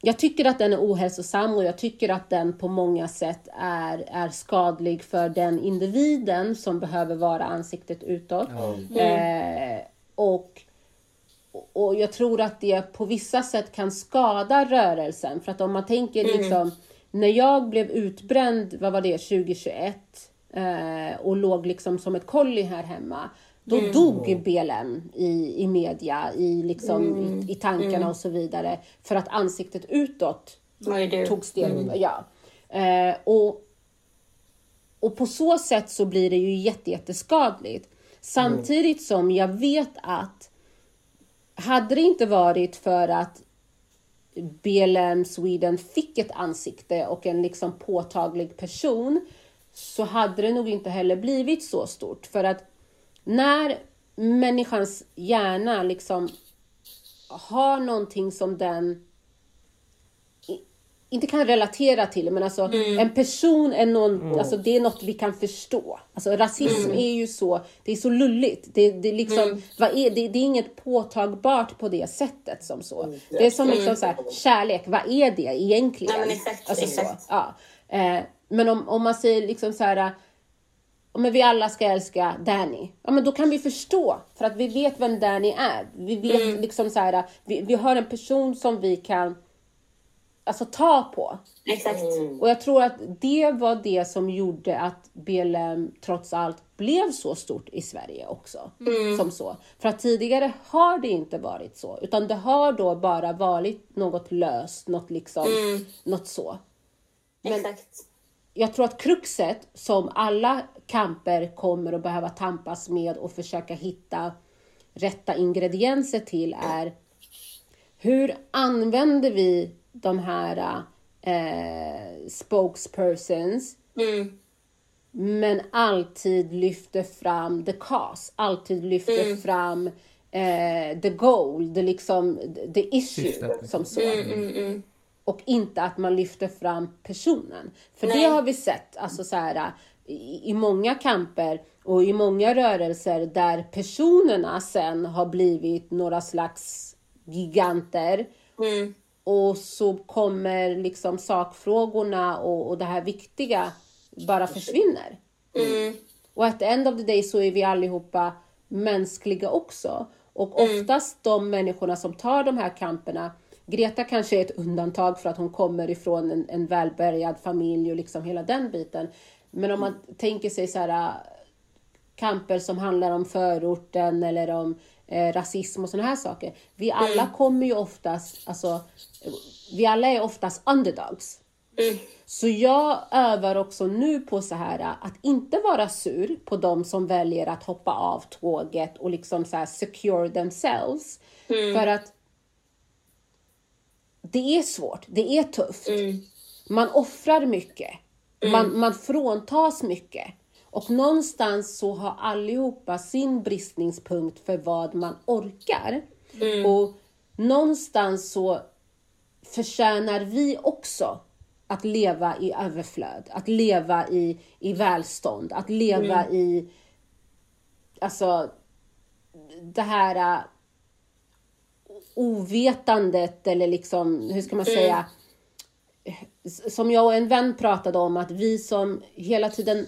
jag tycker att den är ohälsosam och jag tycker att den på många sätt är, är skadlig för den individen som behöver vara ansiktet utåt. Eh, och och jag tror att det på vissa sätt kan skada rörelsen. För att om man tänker liksom, när jag blev utbränd, vad var det, 2021? Eh, och låg liksom som ett kolli här hemma. Då dog BLM i, i media, i, liksom, i, i tankarna och så vidare. För att ansiktet utåt tog steg. Ja. Eh, och, och på så sätt så blir det ju jätte, jätteskadligt. Samtidigt som jag vet att hade det inte varit för att BLM Sweden fick ett ansikte och en liksom påtaglig person så hade det nog inte heller blivit så stort. För att när människans hjärna liksom har någonting som den inte kan relatera till, men alltså en person är någon, alltså det är något vi kan förstå. Alltså rasism är ju så, det är så lulligt. Det, det, är liksom, vad är, det, det är inget påtagbart på det sättet som så. Det är som liksom så här, kärlek, vad är det egentligen? Ja, men exakt, alltså så, exakt. ja. eh, men om, om man säger liksom så här, men vi alla ska älska Danny. Ja, men då kan vi förstå, för att vi vet vem Danny är. Vi vet liksom så här, vi, vi har en person som vi kan alltså, ta på. Exakt. Och jag tror att det var det som gjorde att BLM trots allt blev så stort i Sverige också. Som så. För att tidigare har det inte varit så. Utan det har då bara varit något löst, något liksom, något så. Exakt. Jag tror att kruxet som alla kamper kommer att behöva tampas med och försöka hitta rätta ingredienser till är hur använder vi de här eh, spokespersons Mm. men alltid lyfter fram the cause, alltid lyfter Mm. fram eh, the goal, the, liksom, the issue Syftet, liksom. som så. Mm, mm. Och inte att man lyfter fram personen. För Nej. det har vi sett alltså så här, i, i många kamper och i många rörelser där personerna sen har blivit några slags giganter. Mm. Och så kommer liksom sakfrågorna och, och det här viktiga bara försvinner. Mm. Och at the end of the day så är vi allihopa mänskliga också. Och oftast de människorna som tar de här kamperna, Greta kanske är ett undantag för att hon kommer ifrån en, en välbärgad familj och liksom hela den biten. Men om man tänker sig så här kamper som handlar om förorten eller om eh, rasism och sådana här saker. Vi alla kommer ju oftast, alltså, vi alla är oftast underdogs. Så jag övar också nu på så här att inte vara sur på de som väljer att hoppa av tåget och liksom så här secure themselves. För att det är svårt, det är tufft. Man offrar mycket. Man, man fråntas mycket. Och någonstans så har allihopa sin bristningspunkt för vad man orkar. Och någonstans så förtjänar vi också att leva i överflöd, att leva i, i välstånd, att leva i alltså det här ovetandet eller liksom, hur ska man säga, som jag och en vän pratade om, att vi som hela tiden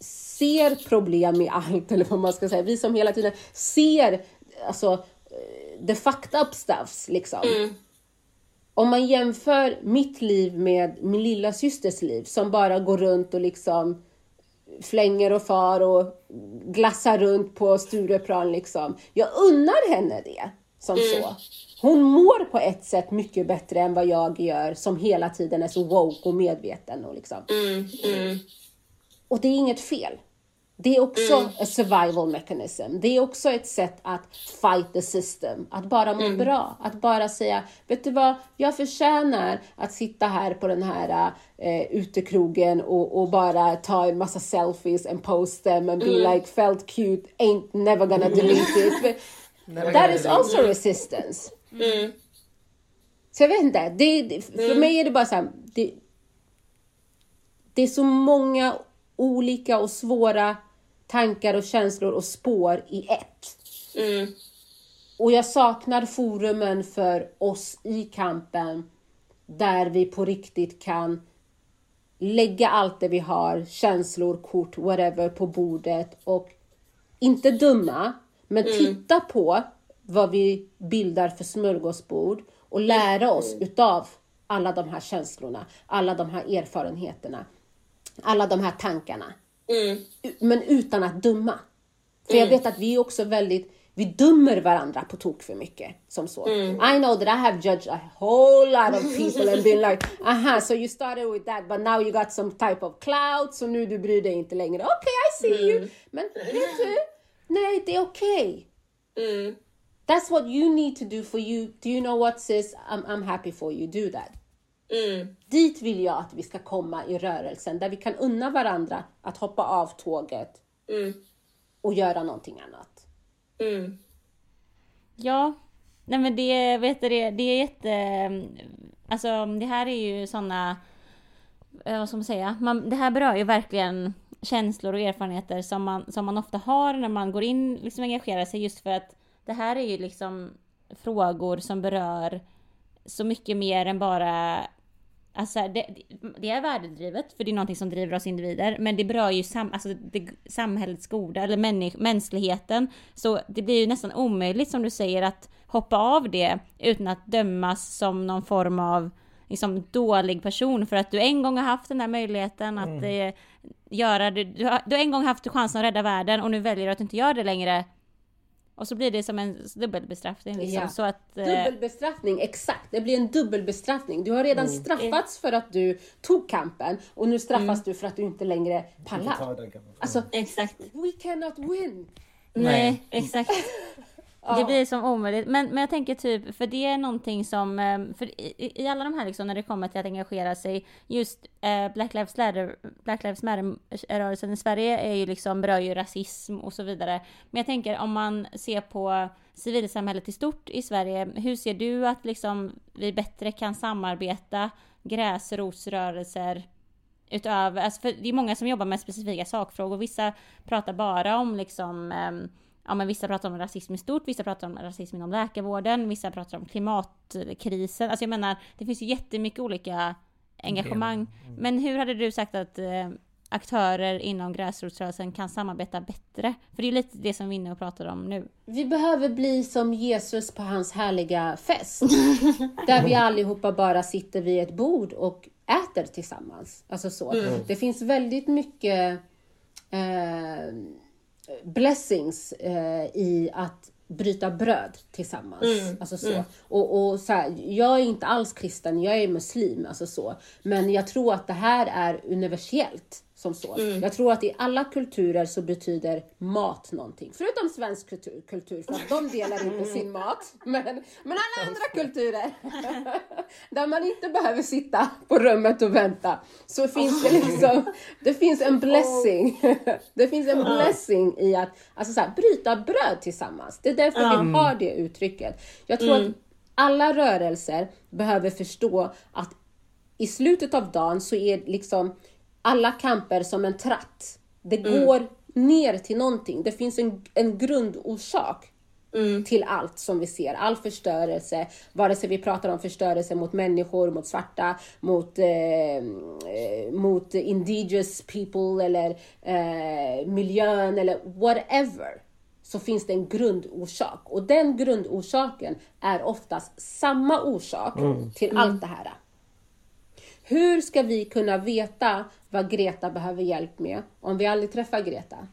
ser problem i allt, eller vad man ska säga, vi som hela tiden ser alltså eh, the fucked up stuffs liksom. Om man jämför mitt liv med min lilla systers liv som bara går runt och liksom flänger och far och glassar runt på Stureplan liksom. Jag unnar henne det som så. Hon mår på ett sätt mycket bättre än vad jag gör som hela tiden är så woke och medveten och liksom. Mm, mm, Och det är inget fel. Det är också a survival mechanism. Det är också ett sätt att fight the system. Att bara må bra. Att bara säga, vet du vad, jag förtjänar att sitta här på den här eh, utekrogen och, och bara ta en massa selfies and post them and be like felt cute, ain't never gonna delete it. [laughs] That is also resistance. mm, Så jag vet inte, det, det, för mig är det bara så här, det, det är så många olika och svåra tankar och känslor och spår i ett. mm, Och jag saknar forumen för oss i kampen där vi på riktigt kan lägga allt det vi har, känslor, kort, whatever, på bordet och inte döma, men titta på vad vi bildar för smörgåsbord och lära oss utav alla de här känslorna, alla de här erfarenheterna, alla de här tankarna. mm, Men utan att döma. För jag vet att vi är också väldigt, vi dömer varandra på tok för mycket. Som så. I know that I have judged a whole lot of people and been like, [laughs] aha, so you started with that but now you got some type of cloud, så nu du bryr dig inte längre. Okej, okay, I see you. Men vet du, nej det är okej. mm, That's what you need to do for you. Do you know what sis? I'm, I'm happy for you. Do that. mm, Dit vill jag att vi ska komma i rörelsen, där vi kan unna varandra att hoppa av tåget mm, och göra någonting annat. mm, Ja, nej men det, vet du det, det är jätte... Alltså det här är ju såna... eh, Vad ska man säga? Man, det här berör ju verkligen känslor och erfarenheter som man, som man ofta har när man går in liksom engagerar sig just för att det här är ju liksom frågor som berör så mycket mer än bara Alltså det, det är värdedrivet, för det är någonting som driver oss individer, men det berör ju sam, alltså det, samhällets goda, eller människ, mänskligheten. Så det blir ju nästan omöjligt, som du säger, att hoppa av det utan att dömas som någon form av liksom, dålig person, för att du en gång har haft den där möjligheten att eh, göra det. Du har, du har en gång haft chansen att rädda världen och nu väljer du att inte göra det längre. Och så blir det som en dubbelbestraffning liksom. Ja. Så att... eh, Dubbelbestraffning, exakt. Det blir en dubbelbestraffning. Du har redan straffats för att du tog kampen och nu straffas du för att du inte längre pallar. Alltså, exakt. we cannot win. Nej, exakt. [laughs] Det blir som omöjligt. Men, men jag tänker typ, för det är någonting som, eh, för i, i alla de här liksom när det kommer till att engagera sig, just eh, Black Lives Matter, Black Lives Matter-rörelsen i Sverige är ju liksom, berör ju rasism och så vidare. Men jag tänker om man ser på civilsamhället i stort i Sverige, hur ser du att liksom vi bättre kan samarbeta gräsrotsrörelser utöver, alltså för det är många som jobbar med specifika sakfrågor. Vissa pratar bara om liksom, ehm, ja men vissa pratar om rasism i stort, vissa pratar om rasism inom läkarvården, vissa pratar om klimatkrisen. Alltså jag menar, det finns ju jättemycket olika engagemang. Men hur hade du sagt att eh, aktörer inom gräsrotsrörelsen kan samarbeta bättre? För det är lite det som vi är inne och pratar om nu. Vi behöver bli som Jesus på hans härliga fest. [laughs] där vi allihopa bara sitter vid ett bord och äter tillsammans. Alltså så. Det finns väldigt mycket eh, blessings eh, i att bryta bröd tillsammans. Alltså så. Och, och så här, jag är inte alls kristen, jag är muslim. Alltså så. Men jag tror att det här är universellt. Som så. Jag tror att i alla kulturer så betyder mat någonting. Förutom svensk kultur, kultur för att de delar inte sin mat. Men, men alla andra kulturer, [laughs] där man inte behöver sitta på rummet och vänta, så finns det liksom, det finns en blessing. [laughs] Det finns en blessing i att alltså så här, bryta bröd tillsammans. Det är därför vi har det uttrycket. Jag tror att alla rörelser behöver förstå att i slutet av dagen så är liksom alla kamper som en tratt. Det går ner till någonting. Det finns en, en grundorsak till allt som vi ser. All förstörelse, vare sig vi pratar om förstörelse mot människor, mot svarta, mot, eh, eh, mot indigenous people eller eh, miljön eller whatever. Så finns det en grundorsak. Och den grundorsaken är oftast samma orsak till allt det här. Hur ska vi kunna veta vad Greta behöver hjälp med om vi aldrig träffar Greta?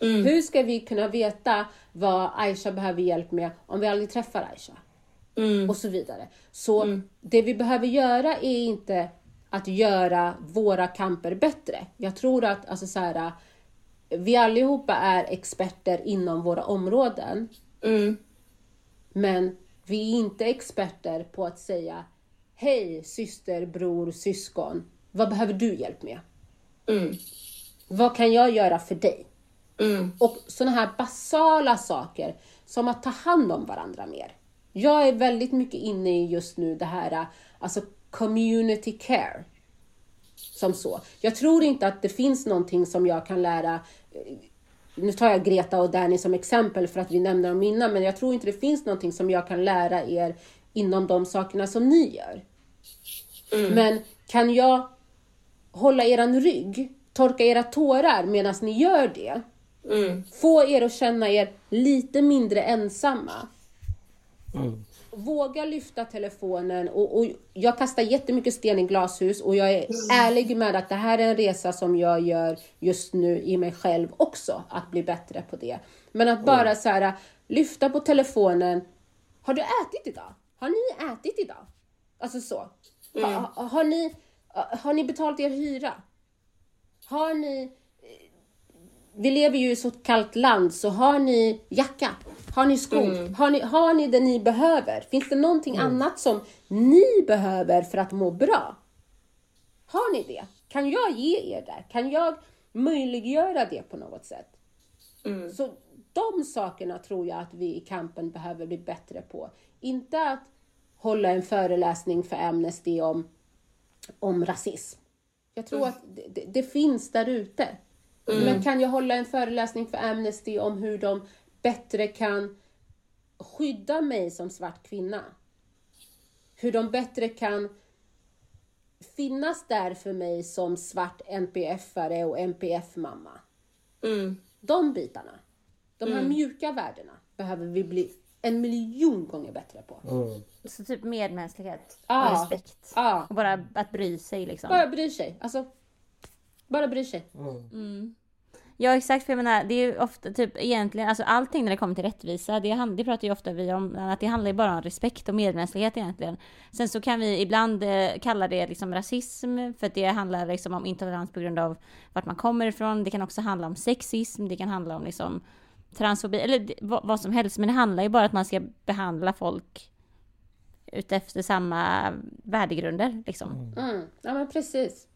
Hur ska vi kunna veta vad Aisha behöver hjälp med om vi aldrig träffar Aisha? Och så vidare. Så det vi behöver göra är inte att göra våra kamper bättre. Jag tror att alltså så här, vi allihopa är experter inom våra områden. Mm. Men vi är inte experter på att säga Hej syster, bror, syskon. Vad behöver du hjälp med? Mm. Vad kan jag göra för dig? Mm. Och sådana här basala saker som att ta hand om varandra mer. Jag är väldigt mycket inne i just nu det här, alltså community care. Som så. Jag tror inte att det finns någonting som jag kan lära eh, nu tar jag Greta och Danny som exempel för att vi nämner dem innan, men jag tror inte det finns någonting som jag kan lära er inom de sakerna som ni gör. Men kan jag hålla eran rygg, torka era tårar medan ni gör det, Mm. få er att känna er lite mindre ensamma. Våga lyfta telefonen och, och jag kastar jättemycket sten i glashus och jag är ärlig med att det här är en resa som jag gör just nu i mig själv också, att bli bättre på det. Men att bara så här, lyfta på telefonen. Har du ätit idag? Har ni ätit idag? Alltså så. Ha, ha, har, ni, har ni betalat er hyra? Har ni vi lever ju i så kallt land, så har ni jacka? Har ni skor? Har, ni, har ni det ni behöver? Finns det någonting annat som ni behöver för att må bra? Har ni det? Kan jag ge er det? Kan jag möjliggöra det på något sätt? Så de sakerna tror jag att vi i kampen behöver bli bättre på. Inte att hålla en föreläsning för Amnesty om, om rasism. Jag tror att det, det, finns där ute. Men kan jag hålla en föreläsning för Amnesty om hur de bättre kan skydda mig som svart kvinna? Hur de bättre kan finnas där för mig som svart NPF-are och NPF-mamma. Mm. De bitarna, de här mjuka värdena, behöver vi bli en miljon gånger bättre på. Så typ medmänsklighet Ja. och respekt. Ja, Och bara att bry sig liksom. bara bryr sig. Alltså, bara bryr sig. Ja exakt, för jag menar det är ju ofta typ egentligen, alltså allting när det kommer till rättvisa, det, det pratar ju ofta vi om, att det handlar ju bara om respekt och medmänsklighet egentligen. Sen så kan vi ibland eh, kalla det liksom rasism, för att det handlar liksom om intolerans på grund av vart man kommer ifrån. Det kan också handla om sexism, det kan handla om liksom transfobi, eller vad, som helst. Men det handlar ju bara om att man ska behandla folk utefter samma värdegrunder liksom. Mm. Ja men precis.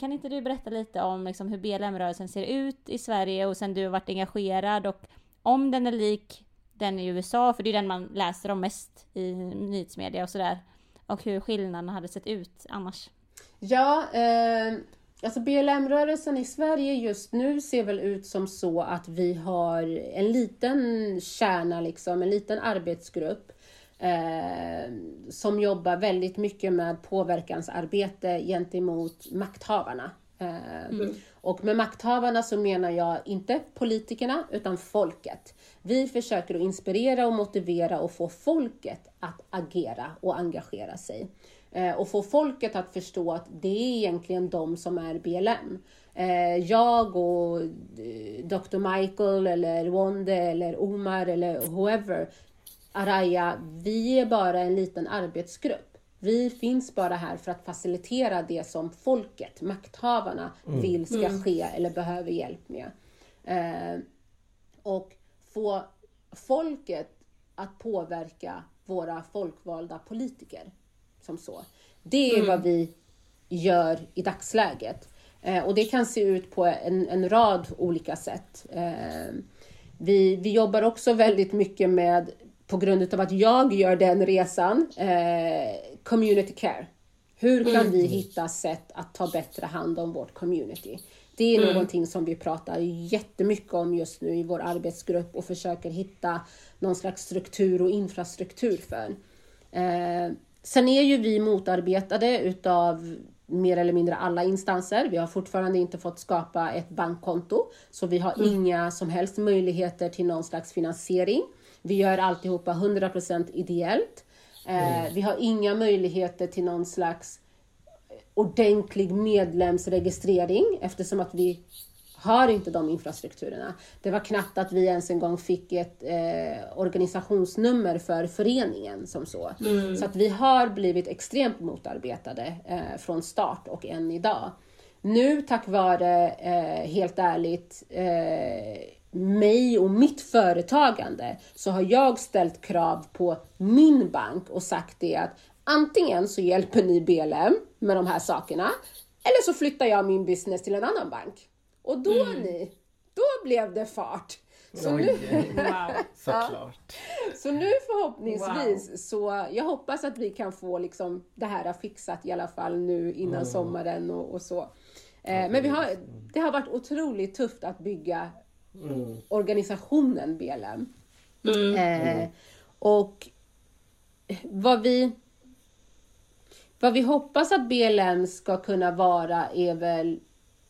Kan inte du berätta lite om liksom hur BLM-rörelsen ser ut i Sverige och sen du har varit engagerad och om den är lik den i USA, för det är den man läser om mest i nyhetsmedia och sådär. Och hur skillnaderna hade sett ut annars. Ja, eh, alltså BLM-rörelsen i Sverige just nu ser väl ut som så att vi har en liten kärna, liksom, en liten arbetsgrupp eh, som jobbar väldigt mycket med påverkansarbete gentemot makthavarna. Eh, Och med makthavarna så menar jag inte politikerna utan folket. Vi försöker att inspirera och motivera och få folket att agera och engagera sig. Eh, och få folket att förstå att det är egentligen de som är BLM. Eh, jag och eh, Dr. Michael eller Wonde eller Omar eller whoever, Araya, vi är bara en liten arbetsgrupp. Vi finns bara här för att facilitera det som folket, makthavarna, vill ska ske eller behöver hjälp med. Och få folket att påverka våra folkvalda politiker. Som så. Det är vad vi gör i dagsläget. Eh, och det kan se ut på en, en rad olika sätt. Eh, vi, vi jobbar också väldigt mycket med, på grund av att jag gör den resan, eh, community care. Hur kan vi hitta sätt att ta bättre hand om vårt community? Det är någonting som vi pratar jättemycket om just nu i vår arbetsgrupp och försöker hitta någon slags struktur och infrastruktur för. Sen är ju vi motarbetade utav mer eller mindre alla instanser. Vi har fortfarande inte fått skapa ett bankkonto, så vi har inga som helst möjligheter till någon slags finansiering. Vi gör alltihopa 100% ideellt. Eh, vi har inga möjligheter till någon slags ordentlig medlemsregistrering eftersom att vi har inte de infrastrukturerna. Det var knappt att vi ens en gång fick ett eh, organisationsnummer för föreningen som så. Så att vi har blivit extremt motarbetade eh, från start och än idag. Nu tack vare, eh, helt ärligt, eh, mig och mitt företagande så har jag ställt krav på min bank och sagt det att antingen så hjälper ni BLM med de här sakerna eller så flyttar jag min business till en annan bank. Och då ni, då blev det fart. Så nu, Oj, Wow. [laughs] såklart. så nu förhoppningsvis så, jag hoppas att vi kan få liksom det här fixat i alla fall nu innan sommaren och, och så. Eh, men vi har, det har varit otroligt tufft att bygga organisationen BLM. Eh, och vad vi, vad vi hoppas att BLM ska kunna vara är väl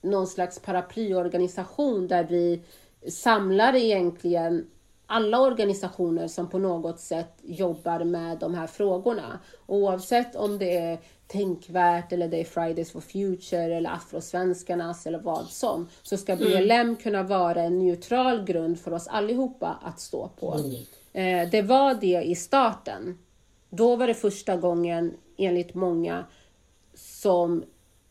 någon slags paraplyorganisation där vi samlar egentligen alla organisationer som på något sätt jobbar med de här frågorna. Oavsett om det är Tänkvärt eller det är Fridays for Future eller Afrosvenskarnas eller vad som, så ska BLM kunna vara en neutral grund för oss allihopa att stå på. Eh, det var det i starten. Då var det första gången, enligt många, som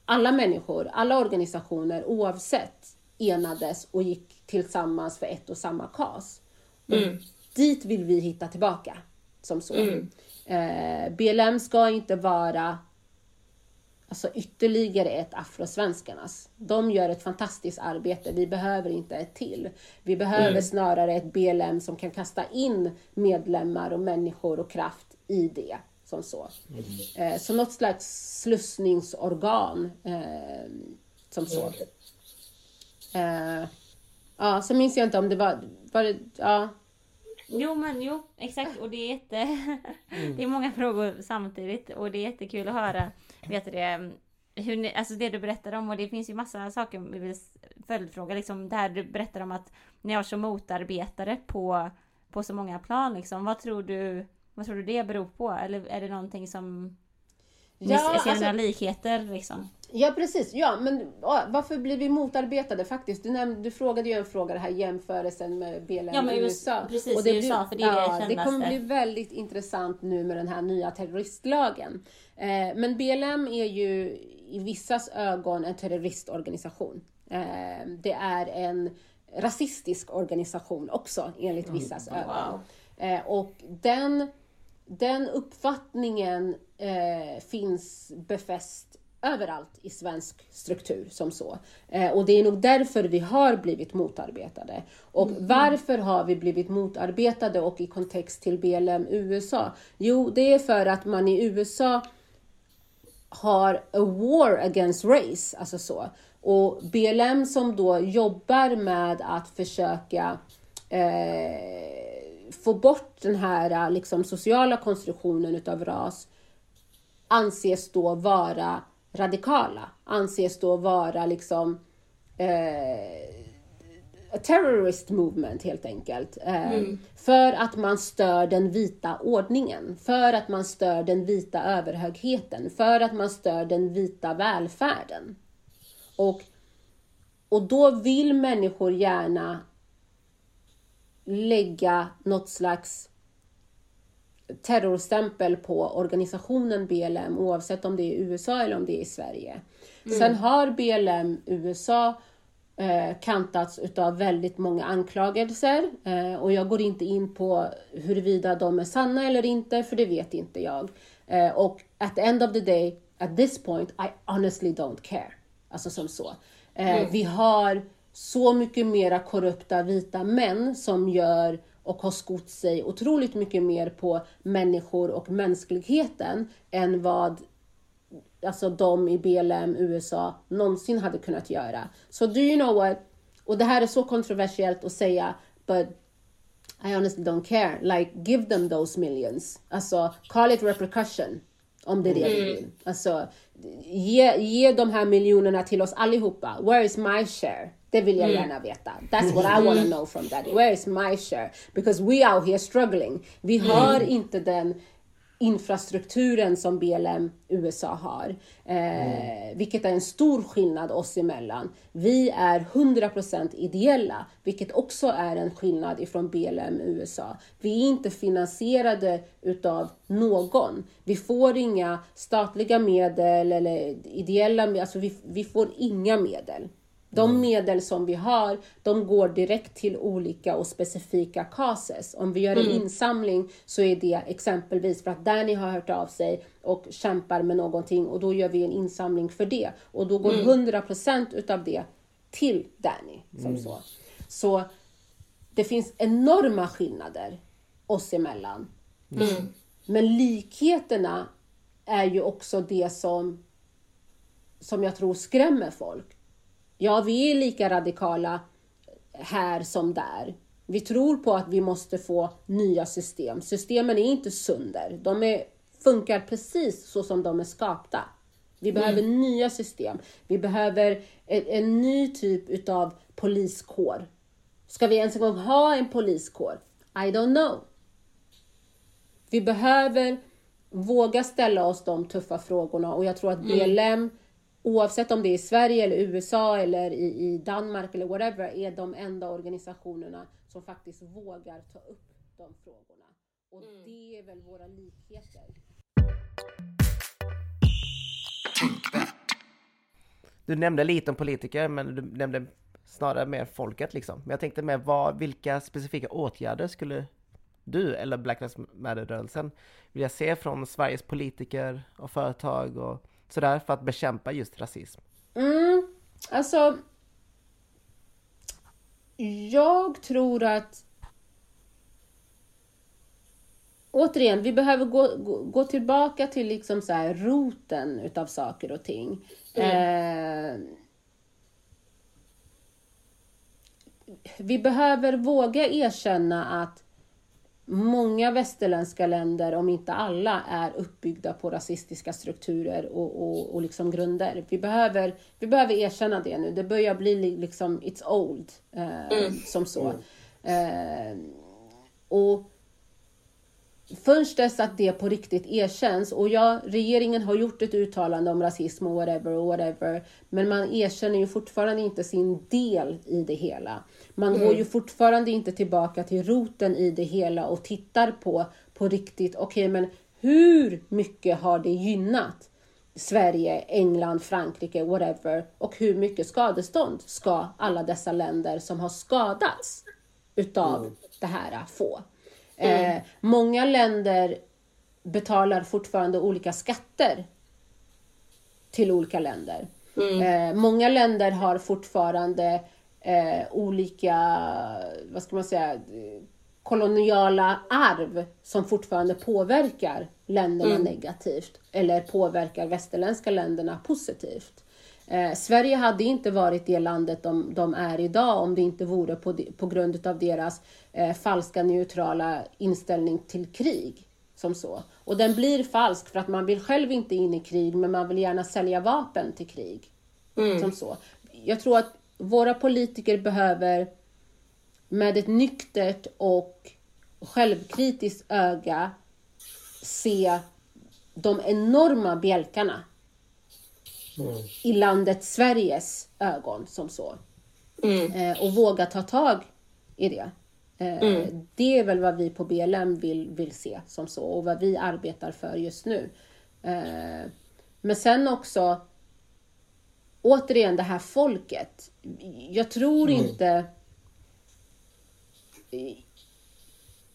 alla människor, alla organisationer oavsett enades och gick tillsammans för ett och samma kas. Och Dit vill vi hitta tillbaka. Som så. Eh, BLM ska inte vara alltså ytterligare ett Afrosvenskarnas. De gör ett fantastiskt arbete, vi behöver inte ett till. Vi behöver snarare ett BLM som kan kasta in medlemmar och människor och kraft i det. Som så. Eh, så något slags slussningsorgan. Eh, som så. Eh, ja, så minns jag inte om det var, var det, ja, Jo men jo, exakt. Och det är jätte... [laughs] Det är många frågor samtidigt och det är jättekul att höra, vet du det, hur ni, alltså det du berättar om och det finns ju massa saker vi vill följdfråga liksom det här du berättar om att ni har så motarbetare på, på så många plan liksom. Vad tror du, vad tror du det beror på? Eller är det någonting som Ja, ser alltså- några likheter liksom? Ja precis, ja men ja, varför blir vi motarbetade faktiskt? Du, nämnde, du frågade ju en fråga, det här jämförelsen med BLM Ja, men i US- USA. precis, i USA, för det är det ja, det kommer kändaste. bli väldigt intressant nu med den här nya terroristlagen. Eh, men BLM är ju i vissas ögon en terroristorganisation. Eh, det är en rasistisk organisation också enligt vissas ögon. Eh, och den, den uppfattningen eh, finns befäst överallt i svensk struktur som så. Eh, och det är nog därför vi har blivit motarbetade. Och varför har vi blivit motarbetade och i kontext till BLM USA? Jo, det är för att man i USA har a war against race, alltså så. Och BLM som då jobbar med att försöka eh, få bort den här liksom, sociala konstruktionen utav ras anses då vara radikala, anses då vara liksom eh, terrorist movement helt enkelt. Eh, För att man stör den vita ordningen, för att man stör den vita överhögheten, för att man stör den vita välfärden. Och, och då vill människor gärna lägga något slags terrorstämpel på organisationen BLM oavsett om det är i USA eller om det är i Sverige. Sen har BLM USA eh, kantats utav väldigt många anklagelser eh, och jag går inte in på huruvida de är sanna eller inte för det vet inte jag. Eh, och at the end of the day, at this point, I honestly don't care. Alltså som så. Eh, Vi har så mycket mera korrupta vita män som gör och har skott sig otroligt mycket mer på människor och mänskligheten än vad alltså de i BLM USA någonsin hade kunnat göra. Så do you know what? Och det här är så kontroversiellt att säga, but I honestly don't care. Like, give them those millions. Alltså, call it repercussion. Om det är det du vill. Alltså, ge, ge de här miljonerna till oss allihopa. Where is my share? Det vill jag gärna veta. That's what I want to know from that. Where is my share? Because we out here struggling. Vi har inte den infrastrukturen som BLM USA har. Eh, Vilket är en stor skillnad oss emellan. Vi är 100% ideella, vilket också är en skillnad ifrån BLM USA. Vi är inte finansierade utav någon. Vi får inga statliga medel eller ideella medel, alltså vi, vi får inga medel. De medel som vi har, de går direkt till olika och specifika causes. Om vi gör en insamling så är det exempelvis för att Danny har hört av sig och kämpar med någonting och då gör vi en insamling för det. Och då går 100% utav det till Danny. Som så. så det finns enorma skillnader oss emellan. Men likheterna är ju också det som, som jag tror skrämmer folk. Ja, vi är lika radikala här som där. Vi tror på att vi måste få nya system. Systemen är inte sönder. De är, funkar precis så som de är skapta. Vi behöver nya system. Vi behöver en, en ny typ utav poliskår. Ska vi ens en gång ha en poliskår? I don't know. Vi behöver våga ställa oss de tuffa frågorna och jag tror att BLM, oavsett om det är i Sverige eller USA eller i, i Danmark eller whatever, är de enda organisationerna som faktiskt vågar ta upp de frågorna. Och det är väl våra likheter. Du nämnde lite om politiker, men du nämnde snarare mer folket liksom. Men jag tänkte mer, vad, vilka specifika åtgärder skulle du eller Black Lives Matter-rörelsen vilja se från Sveriges politiker och företag och sådär för att bekämpa just rasism? Mm, alltså. Jag tror att. Återigen, vi behöver gå, gå, gå tillbaka till liksom så här roten utav saker och ting. Eh, vi behöver våga erkänna att många västerländska länder, om inte alla, är uppbyggda på rasistiska strukturer och, och, och liksom grunder. Vi behöver, vi behöver erkänna det nu. Det börjar bli li- liksom, it's old, eh, som så. Eh, och först dess att det på riktigt erkänns, och ja, regeringen har gjort ett uttalande om rasism och whatever, och whatever, men man erkänner ju fortfarande inte sin del i det hela. Man går ju fortfarande inte tillbaka till roten i det hela och tittar på, på riktigt, okej men hur mycket har det gynnat Sverige, England, Frankrike, whatever, och hur mycket skadestånd ska alla dessa länder som har skadats utav det här få? Eh, många länder betalar fortfarande olika skatter till olika länder. Eh, många länder har fortfarande eh, olika, vad ska man säga, koloniala arv som fortfarande påverkar länderna negativt eller påverkar västerländska länderna positivt. Eh, Sverige hade inte varit det landet de, de är idag om det inte vore på, de- på grund av deras eh, falska neutrala inställning till krig. Som så. Och den blir falsk för att man vill själv inte in i krig men man vill gärna sälja vapen till krig. Som så. Jag tror att våra politiker behöver med ett nyktert och självkritiskt öga se de enorma bjälkarna i landet Sveriges ögon som så. Eh, och våga ta tag i det. Eh, Det är väl vad vi på BLM vill, vill se som så och vad vi arbetar för just nu. Eh, men sen också återigen det här folket. Jag tror inte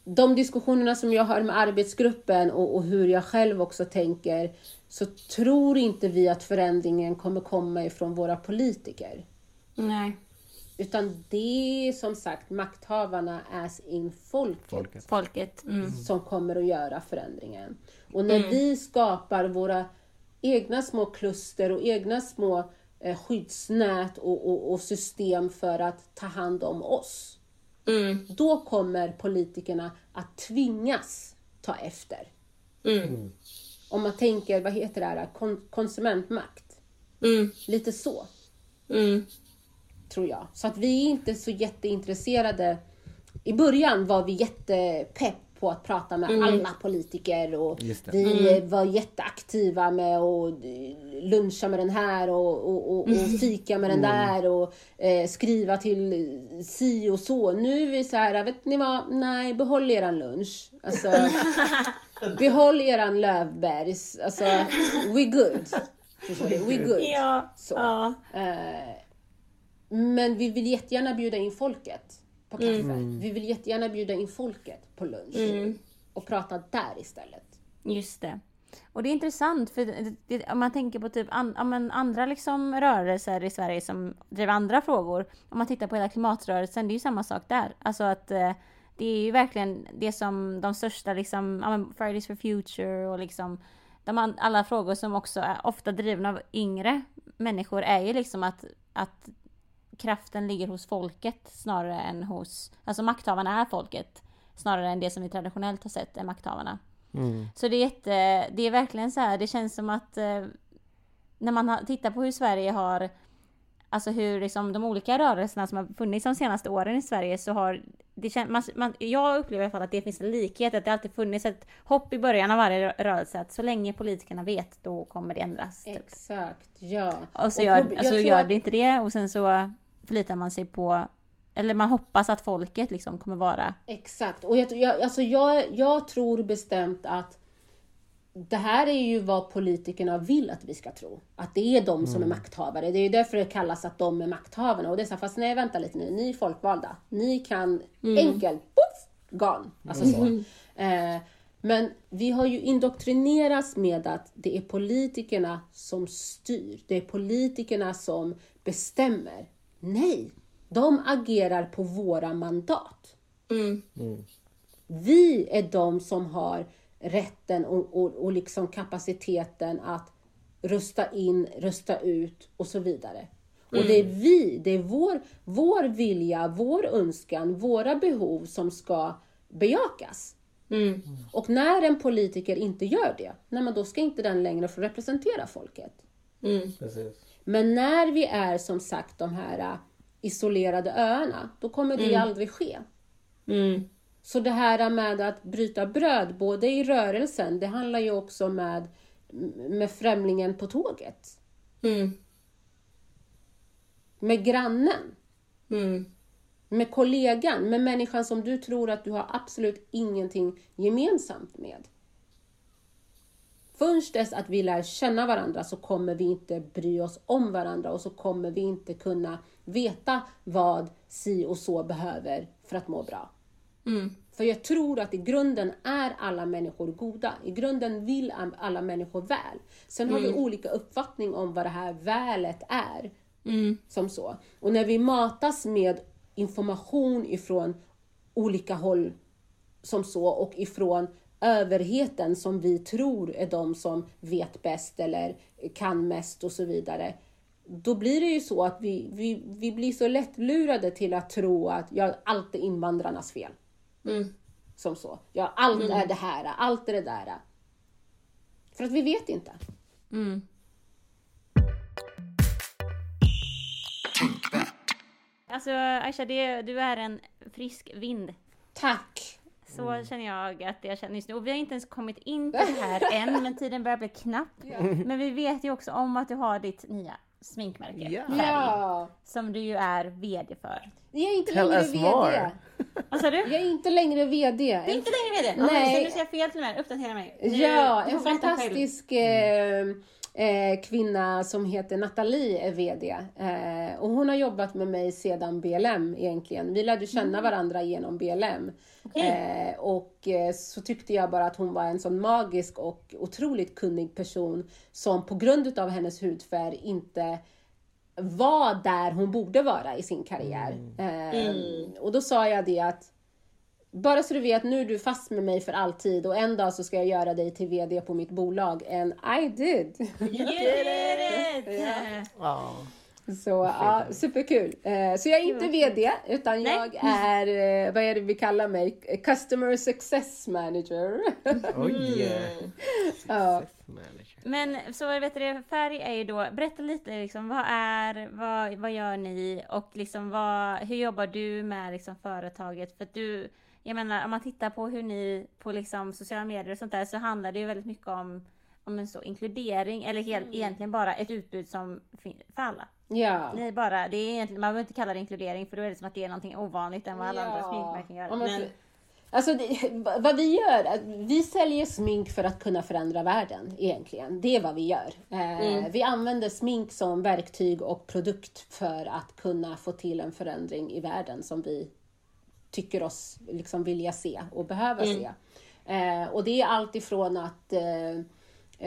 de diskussionerna som jag har med arbetsgruppen och, och hur jag själv också tänker så tror inte vi att förändringen kommer komma ifrån våra politiker. Nej, Utan det är som sagt makthavarna as in folket, Folket. folket. Mm. som kommer att göra förändringen. Och när vi skapar våra egna små kluster och egna små eh, skyddsnät och, och, och system för att ta hand om oss. Mm. Då kommer politikerna att tvingas ta efter. Mm. Om man tänker, vad heter det här, Kon- konsumentmakt. Mm. Lite så, Mm. tror jag. Så att vi är inte så jätteintresserade. I början var vi jättepepp på att prata med alla politiker och vi var jätteaktiva med att eh, luncha med den här och, och, och, och fika med den där och eh, skriva till si och så. Nu är vi så här, vet ni vad, nej behåll eran lunch. Alltså, [laughs] behåll eran Löfbergs. Alltså, we good. We good. Ja. Så. ja. Eh, men vi vill jättegärna bjuda in folket på kaffe. Mm. Vi vill jättegärna bjuda in folket på lunch. Och prata där istället. Just det. Och det är intressant för det, det, om man tänker på typ an, men andra liksom rörelser i Sverige som driver andra frågor. Om man tittar på hela klimatrörelsen, det är ju samma sak där. Alltså att eh, det är ju verkligen det som de största liksom, Fridays for Future och liksom de, alla frågor som också är ofta drivna av yngre människor är ju liksom att, att kraften ligger hos folket snarare än hos, alltså makthavarna är folket snarare än det som vi traditionellt har sett är makthavarna. Mm. Så det är jätte, det är verkligen så här, det känns som att eh, när man tittar på hur Sverige har, alltså hur liksom de olika rörelserna som har funnits de senaste åren i Sverige så har det kän, man, man, jag upplever i alla fall att det finns en likhet, att det alltid funnits ett hopp i början av varje rö- rörelse, att så länge politikerna vet, då kommer det ändras. Typ. Exakt, ja. Och så Och gör, alltså gör att- det inte det och sen så förlitar man sig på, eller man hoppas att folket liksom kommer vara Exakt. Och jag, jag, alltså jag, jag tror bestämt att det här är ju vad politikerna vill att vi ska tro. Att det är de som är makthavare. Det är ju därför det kallas att de är makthavarna. Och det är så här, fast nej vänta lite nu, ni är folkvalda. Ni kan enkelt, poff, gone. Alltså så. Eh, men vi har ju indoktrinerats med att det är politikerna som styr. Det är politikerna som bestämmer. Nej, de agerar på våra mandat. Mm. Vi är de som har rätten och, och, och liksom kapaciteten att rösta in, rösta ut och så vidare. Och det är vi, det är vår, vår vilja, vår önskan, våra behov som ska bejakas. Mm. Och när en politiker inte gör det, nej men då ska inte den längre få representera folket. Mm. Men när vi är som sagt de här äh, isolerade öarna, då kommer det aldrig ske. Mm. Så det här med att bryta bröd, både i rörelsen, det handlar ju också med, med främlingen på tåget. Mm. Med grannen, Mm. med kollegan, med människan som du tror att du har absolut ingenting gemensamt med. Först dess att vi lär känna varandra så kommer vi inte bry oss om varandra och så kommer vi inte kunna veta vad si och så behöver för att må bra. Mm. För jag tror att i grunden är alla människor goda. I grunden vill alla människor väl. Sen har vi olika uppfattning om vad det här välet är. Mm. Som så. Och när vi matas med information ifrån olika håll som så och ifrån överheten som vi tror är de som vet bäst eller kan mest och så vidare. Då blir det ju så att vi, vi, vi blir så lättlurade till att tro att ja, allt är invandrarnas fel Mm. som så. Ja, allt är det här, allt är det där. För att vi vet inte. Mm. Alltså Aisha, det, du är en frisk vind. Tack! Så känner jag att jag känner just nu. Och vi har inte ens kommit in på det här [laughs] än, men tiden börjar bli knapp. Men vi vet ju också om att du har ditt nya sminkmärke. Ja. Färg! Som du ju är VD för. Jag är inte Tell längre VD. more. Vad sa du? Jag är inte längre VD. Du är inte längre VD? Nej. Nej. Så du säger fel till mig. Uppdatera mig. Nu- Ja, du en fantastisk eh, eh, kvinna som heter Nathalie är VD. Eh, och hon har jobbat med mig sedan BLM egentligen. Vi lärde känna varandra genom BLM. Okej. Eh, och eh, så tyckte jag bara att hon var en sån magisk och otroligt kunnig person som på grund utav hennes hudfärg inte var där hon borde vara i sin karriär. Eh, Och då sa jag det att bara så du vet, nu är du fast med mig för alltid och en dag så ska jag göra dig till VD på mitt bolag. And I did! You did [laughs] it! Ja. Så ja, superkul. Eh, Så jag är inte VD utan Nej. jag är, eh, vad är det vi kallar mig? Customer Success Manager. [laughs] Oj! [laughs] ja. Manager. Men så vet du, färg är ju då, berätta lite liksom, vad är, vad, vad gör ni och liksom vad, hur jobbar du med liksom företaget? För att du, jag menar om man tittar på hur ni på liksom sociala medier och sånt där så handlar det ju väldigt mycket om om en så inkludering eller helt, egentligen bara ett utbud som fin- för alla. Ja. Ni bara, det är egentligen, man behöver inte kalla det inkludering för då är det som att det är någonting ovanligt än vad alla andra sminkmärken gör. Ja, men, Alltså det, vad vi gör, vi säljer smink för att kunna förändra världen egentligen. Det är vad vi gör. Eh, Vi använder smink som verktyg och produkt för att kunna få till en förändring i världen som vi tycker oss liksom vilja se och behöva se. Eh, och det är allt ifrån att eh,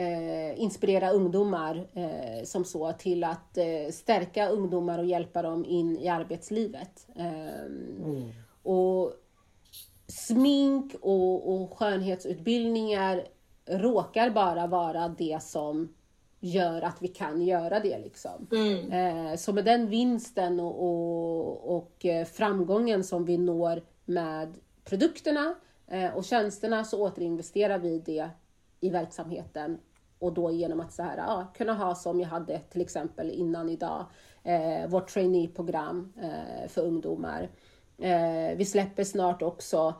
eh, inspirera ungdomar eh, som så till att eh, stärka ungdomar och hjälpa dem in i arbetslivet. Eh, Och smink och, och skönhetsutbildningar råkar bara vara det som gör att vi kan göra det. Liksom. Eh, så med den vinsten och, och, och eh, framgången som vi når med produkterna eh, och tjänsterna så återinvesterar vi det i verksamheten och då genom att så här, ja, kunna ha som jag hade till exempel innan idag, eh, vårt traineeprogram eh, för ungdomar. Vi släpper snart också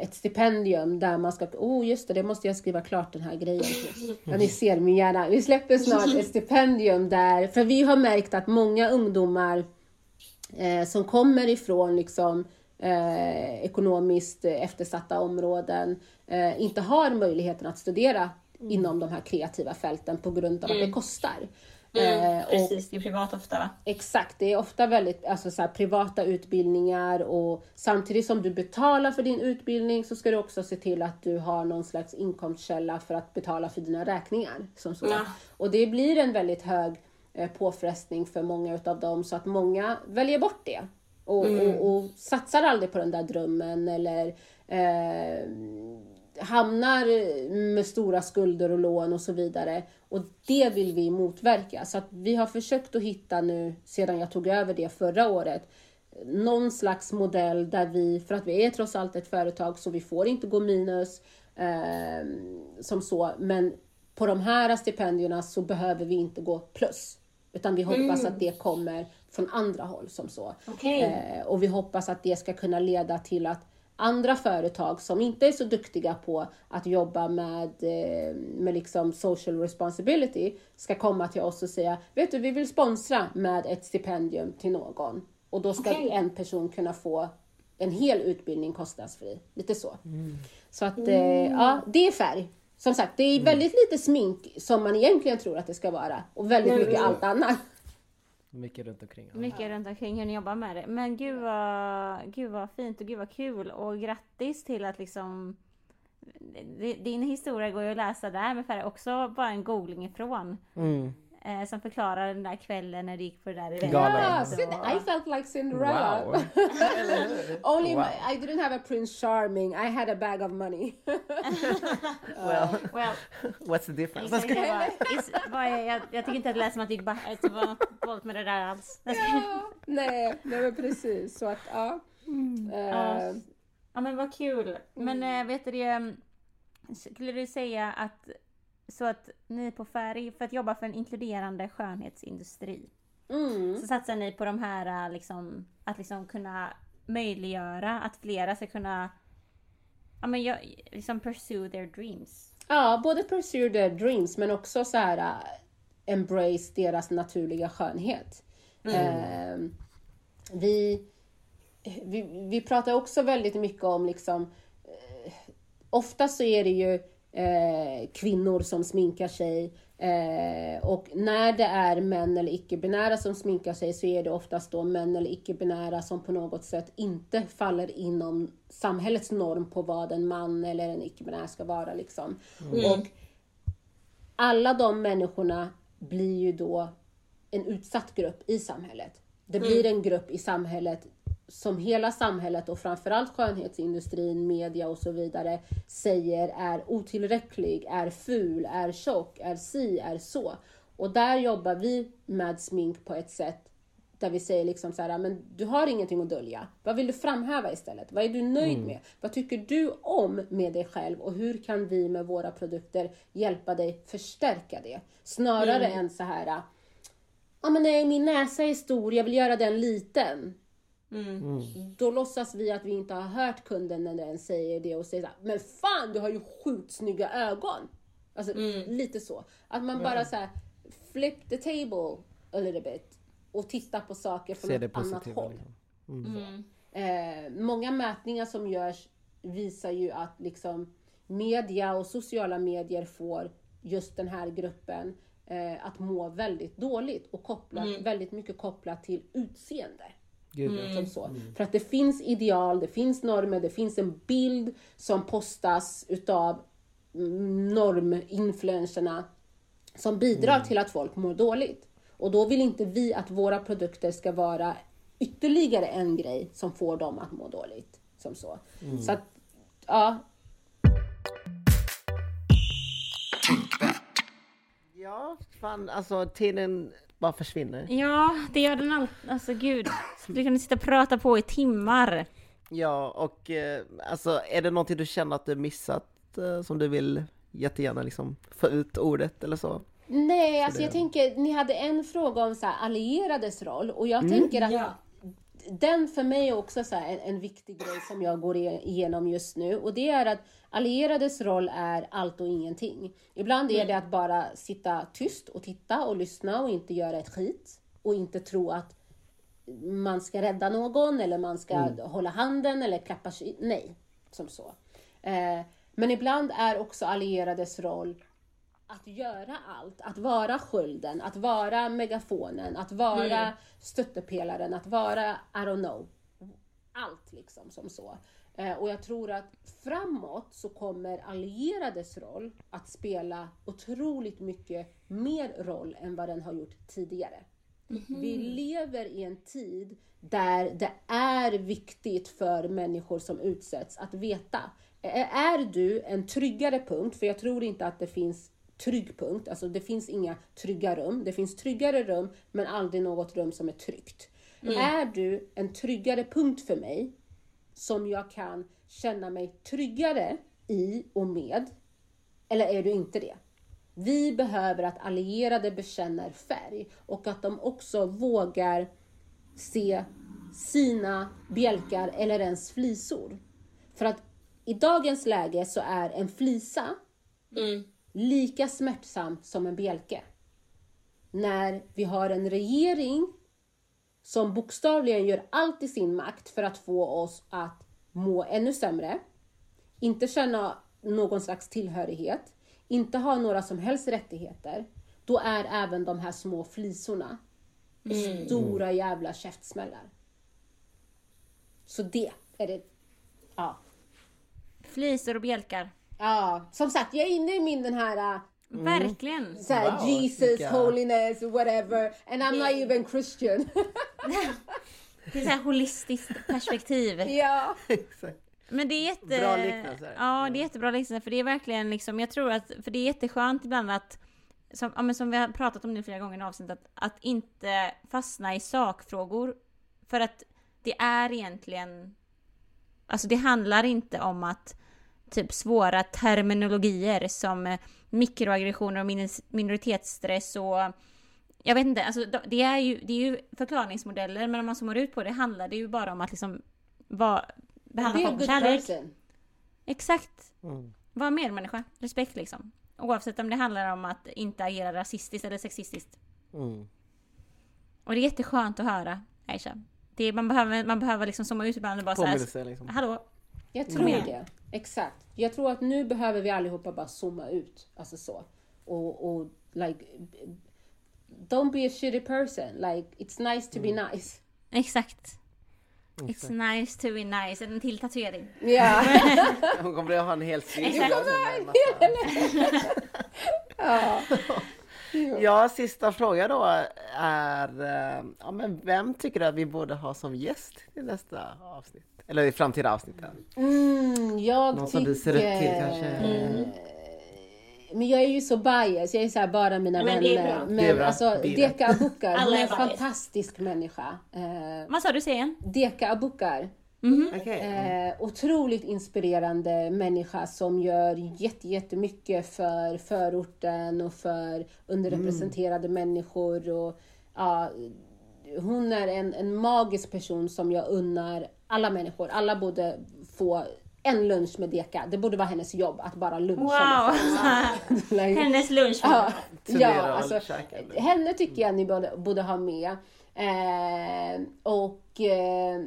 ett stipendium där man ska, oh just det, det måste jag skriva klart den här grejen. [laughs] Ja, ni ser min hjärna. Vi släpper snart ett stipendium där, för vi har märkt att många ungdomar eh, som kommer ifrån liksom, eh, ekonomiskt eftersatta områden eh, inte har möjligheten att studera inom de här kreativa fälten på grund av att det kostar. Eh, och Precis, det är privat ofta va? Exakt, det är ofta väldigt alltså, så här, privata utbildningar och samtidigt som du betalar för din utbildning så ska du också se till att du har någon slags inkomstkälla för att betala för dina räkningar. Som så. Ja. Och det blir en väldigt hög eh, påfrestning för många utav dem så att många väljer bort det. Och, och, och satsar aldrig på den där drömmen eller eh, hamnar med stora skulder och lån och så vidare. Och det vill vi motverka. Så att vi har försökt att hitta nu, sedan jag tog över det förra året, någon slags modell där vi, för att vi är trots allt ett företag så vi får inte gå minus eh, som så, men på de här stipendierna så behöver vi inte gå plus. Utan vi hoppas att det kommer från andra håll som så. Okej. Eh, och vi hoppas att det ska kunna leda till att andra företag som inte är så duktiga på att jobba med, eh, med liksom social responsibility ska komma till oss och säga, vet du, vi vill sponsra med ett stipendium till någon. Och då ska Okej. en person kunna få en hel utbildning kostnadsfri. Lite så. Så att, eh, ja, det är färg. Som sagt, det är väldigt lite smink som man egentligen tror att det ska vara. Och väldigt Mm, mycket mm. allt annat. Mycket runt omkring. ja. Mycket runt omkring hur ni jobbar med det. Men gud vad, gud vad fint och gud vad kul och grattis till att liksom Din historia går ju att läsa där med färg också bara en googling ifrån. Mm. Eh, som förklarar den där kvällen när du gick på det där eventet. Galan. Ja, och- Cindy- I felt like Cinderella. Wow. [laughs] [laughs] Only Wow. my, I didn't have a Prince Charming. I had a bag of money. [laughs] Well, Well, what's the difference? vad är, jag, jag tycker inte att det lät som att det gick det var dåligt med det där alls. ja, nej, nej men precis. Så att ja. Eh, Ja. Ja men vad kul. Men äh, vet du det, skulle du säga att så att ni på Färg, för att jobba för en inkluderande skönhetsindustri, mm. så satsar ni på de här äh, liksom, att liksom kunna möjliggöra att flera ska kunna ja, men, jag, liksom pursue their dreams. Ja, både pursue their dreams men också så här uh, embrace deras naturliga skönhet. Eh, vi, vi, vi pratar också väldigt mycket om liksom eh, Ofta så är det ju eh, kvinnor som sminkar sig eh, och när det är män eller icke-binära som sminkar sig så är det oftast då män eller icke-binära som på något sätt inte faller inom samhällets norm på vad en man eller en icke-binär ska vara. Liksom. Och alla de människorna blir ju då en utsatt grupp i samhället. Det blir en grupp i samhället som hela samhället och framförallt skönhetsindustrin, media och så vidare säger är otillräcklig, är ful, är tjock, är si, är så. Och där jobbar vi med smink på ett sätt där vi säger liksom så här, men du har ingenting att dölja. Vad vill du framhäva istället? Vad är du nöjd med? Vad tycker du om med dig själv och hur kan vi med våra produkter hjälpa dig förstärka det? Snarare än så här, ja men nej, min näsa är stor, jag vill göra den liten. Mm. Då låtsas vi att vi inte har hört kunden när den säger det och säger så här, Men fan du har ju sjukt snygga ögon! Alltså lite så. Att man bara så här, flip the table a little bit och titta på saker från ett annat håll. Liksom. Eh, många mätningar som görs visar ju att liksom media och sociala medier får just den här gruppen eh, att må väldigt dåligt och kopplat, väldigt mycket kopplat till utseende. Gud, ja. Som så. För att det finns ideal, det finns normer, det finns en bild som postas utav mm, norminfluenserna som bidrar till att folk mår dåligt. Och då vill inte vi att våra produkter ska vara ytterligare en grej som får dem att må dåligt. Som så. Så att, ja, ja, fan alltså tiden bara försvinner. Ja, det gör den allt. Alltså gud. Du kan sitta och prata på i timmar. Ja, och eh, alltså är det någonting du känner att du missat eh, som du vill jättegärna liksom få ut ordet eller så? Nej, alltså det- jag tänker, ni hade en fråga om så här, allierades roll och jag tänker att Ja. Den för mig är också så en, en viktig grej som jag går igenom just nu och det är att allierades roll är allt och ingenting. Ibland är det att bara sitta tyst och titta och lyssna och inte göra ett skit och inte tro att man ska rädda någon eller man ska hålla handen eller klappa. Nej, som så. Eh, men ibland är också allierades roll att göra allt, att vara skölden, att vara megafonen, att vara stöttepelaren, att vara, I don't know, allt liksom som så. Eh, och jag tror att framåt så kommer allierades roll att spela otroligt mycket mer roll än vad den har gjort tidigare. Vi lever i en tid där det är viktigt för människor som utsätts att veta. Är du en tryggare punkt, för jag tror inte att det finns trygg punkt, alltså det finns inga trygga rum. Det finns tryggare rum, men aldrig något rum som är tryggt. Är du en tryggare punkt för mig, som jag kan känna mig tryggare i och med, eller är du inte det? Vi behöver att allierade bekänner färg och att de också vågar se sina bjälkar eller ens flisor. För att i dagens läge så är en flisa Mm. Lika smärtsam som en bjälke. När vi har en regering som bokstavligen gör allt i sin makt för att få oss att må ännu sämre, inte känna någon slags tillhörighet, inte ha några som helst rättigheter, då är även de här små flisorna stora jävla käftsmällar. Så det är det. Ja. Flisor och bjälkar. Ja. Som sagt, jag är inne i min den här äh, Verkligen. så här, Wow, Jesus, vilka- holiness, whatever. And I'm not even Christian. [laughs] Det är så här holistiskt perspektiv. [laughs] ja. Exakt. Men det är jätte... Bra liknelse. Ja, det är jättebra liknelse. För det är verkligen liksom, jag tror att, för det är jätteskönt ibland att, som, ja, men som vi har pratat om nu flera gånger i avsnittet, att, att inte fastna i sakfrågor. För att det är egentligen, alltså det handlar inte om att typ svåra terminologier som eh, mikroaggressioner och minoritetsstress och jag vet inte, alltså de- det är ju, det är ju förklaringsmodeller men om man zoomar ut på det handlar det ju bara om att liksom vara, behandla folk med kärlek. person. Exakt. Mm. Var medmänniska. Respekt liksom. Oavsett om det handlar om att inte agera rasistiskt eller sexistiskt. Mm. Och det är jätteskönt att höra, Aisha. Det är, man, behöver, man behöver liksom zooma ut ibland och bara säga liksom. Hallå? Jag tror igen. det. Exakt. Jag tror att nu behöver vi allihopa bara zooma ut. Alltså så. Och, och like, don't be a shitty person. Like, it's nice to be nice. Exakt. It's nice to be nice. En till tatuering. Ja. [laughs] Hon kommer att ha en hel sida. Exakt. [laughs] ja. [laughs] Ja, sista frågan då är, eh, ja men vem tycker du att vi borde ha som gäst i nästa avsnitt? Eller i framtida avsnitten? Mm, jag Någon tycker... som du ser upp till kanske? Men jag är ju så bias, jag är så här bara mina Men det är vänner. bra. Men Det är bra. alltså det. Deka Abukar, hon Alla är en fantastisk människa. Eh, Vad sa du, säg igen? Deka Abukar, Okej. eh, otroligt inspirerande människa som gör jätte, jättemycket för förorten och för underrepresenterade människor. Och, ja, hon är en, en magisk person som jag unnar alla människor. Alla borde få en lunch med Deka. Det borde vara hennes jobb att bara luncha Wow! med [laughs] Hennes lunch. Ja, ja alltså, käkande. henne tycker jag ni borde, borde ha med. Eh, och, eh,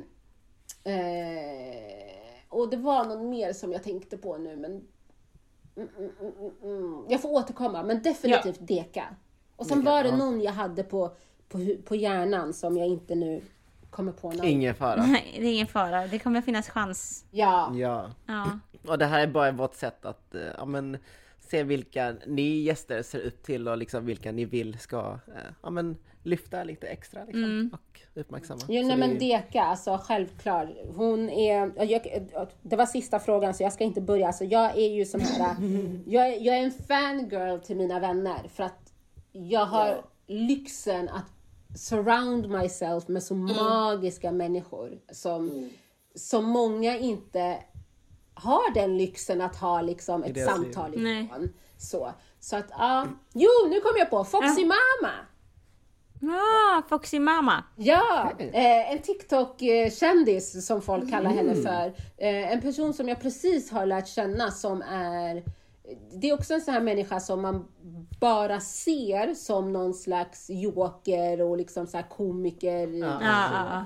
eh, och det var någon mer som jag tänkte på nu men mm, mm, mm, mm, mm. jag får återkomma men definitivt Deka. Och sen Deka, var det ja. någon jag hade på, på, på hjärnan som jag inte nu kommer på namn. Ingen fara. Nej, det är ingen fara. Det kommer finnas chans. Ja, Ja. Ja. Och det här är bara vårt sätt att eh, ja, men, se vilka ni gäster ser upp till och liksom vilka ni vill ska eh, ja, men, lyfta lite extra liksom, och uppmärksamma. Jo, nej, men Deka, alltså självklart. Hon är, jag, det var sista frågan så jag ska inte börja. Alltså, jag är ju sån här, [laughs] jag, jag är en fangirl till mina vänner för att jag har lyxen att surround myself med så magiska människor som, som många inte har den lyxen att ha liksom ett samtal ifrån. Så, så att, ja. Jo, nu kom jag på! Foxy Mama! Ah, Foxy Mama. Ja, eh, en TikTok-kändis som folk kallar henne för. Eh, en person som jag precis har lärt känna som är det är också en sån här människa som man bara ser som någon slags joker och liksom så här komiker. Ja, ja, ja.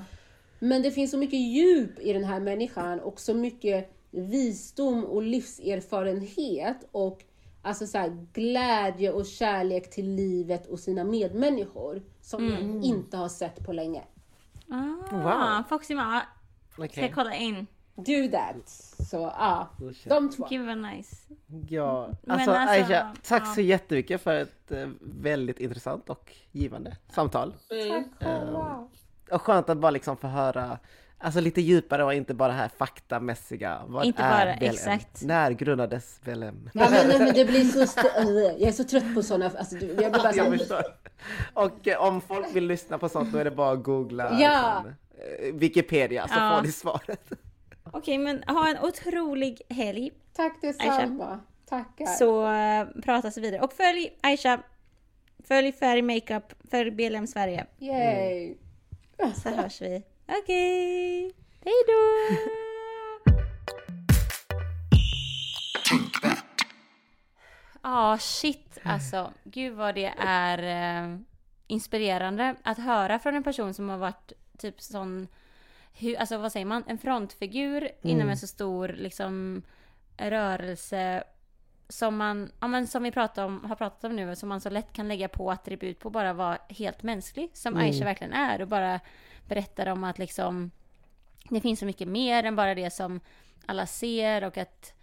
Men det finns så mycket djup i den här människan och så mycket visdom och livserfarenhet och alltså så här, glädje och kärlek till livet och sina medmänniskor som jag inte har sett på länge. Ah, Wow. Foxy Mama. Ska Okej. jag kolla in. Do that! Så ja, shit. de två. Gud vad nice. Ja, Men alltså, alltså, Aisha, tack ja. så jättemycket för ett eh, väldigt intressant och givande samtal. Mm. Eh, och skönt att bara liksom få höra Alltså lite djupare och inte bara det här faktamässiga. Vad Inte är bara, exakt. När grundades BLM? Ja, men, nej, men det blir så... st- äh, jag är så trött på sådana... Alltså, jag blir bara så Jag förstår. Och eh, om folk vill lyssna på sånt då är det bara att googla Ja. liksom, eh, Wikipedia så Ja. får ni svaret. Okej, men ha en otrolig helg. Tack detsamma. Tackar. Så eh, pratas vi vidare. Och följ Aisha. Följ Färg Makeup. Följ BLM Sverige. Yay! Så hörs vi. Okej. Hej då! Ja, shit alltså. Gud vad det är eh, inspirerande att höra från en person som har varit typ sån, hu, alltså vad säger man, en frontfigur inom en så stor liksom rörelse som man, ja men som vi pratar om, har pratat om nu, som man så lätt kan lägga på attribut på bara vara helt mänsklig, som Aisha verkligen är och bara berättar om att liksom det finns så mycket mer än bara det som alla ser och att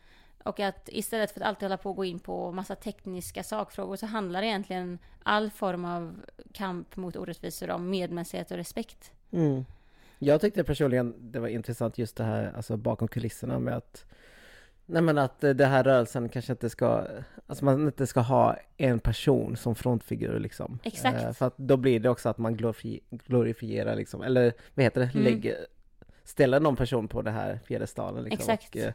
och att istället för att alltid hålla på och gå in på massa tekniska sakfrågor så handlar egentligen all form av kamp mot orättvisor om medmänsklighet och respekt. Mm. Jag tyckte personligen det var intressant just det här alltså bakom kulisserna med att Nej men att eh, det här rörelsen kanske inte ska, alltså man inte ska ha en person som frontfigur liksom. Exakt. Eh, för att då blir det också att man glorifi- glorifierar liksom, eller vad heter det, Mm. lägger, ställer någon person på det här piedestalen liksom. Exakt. Och, eh,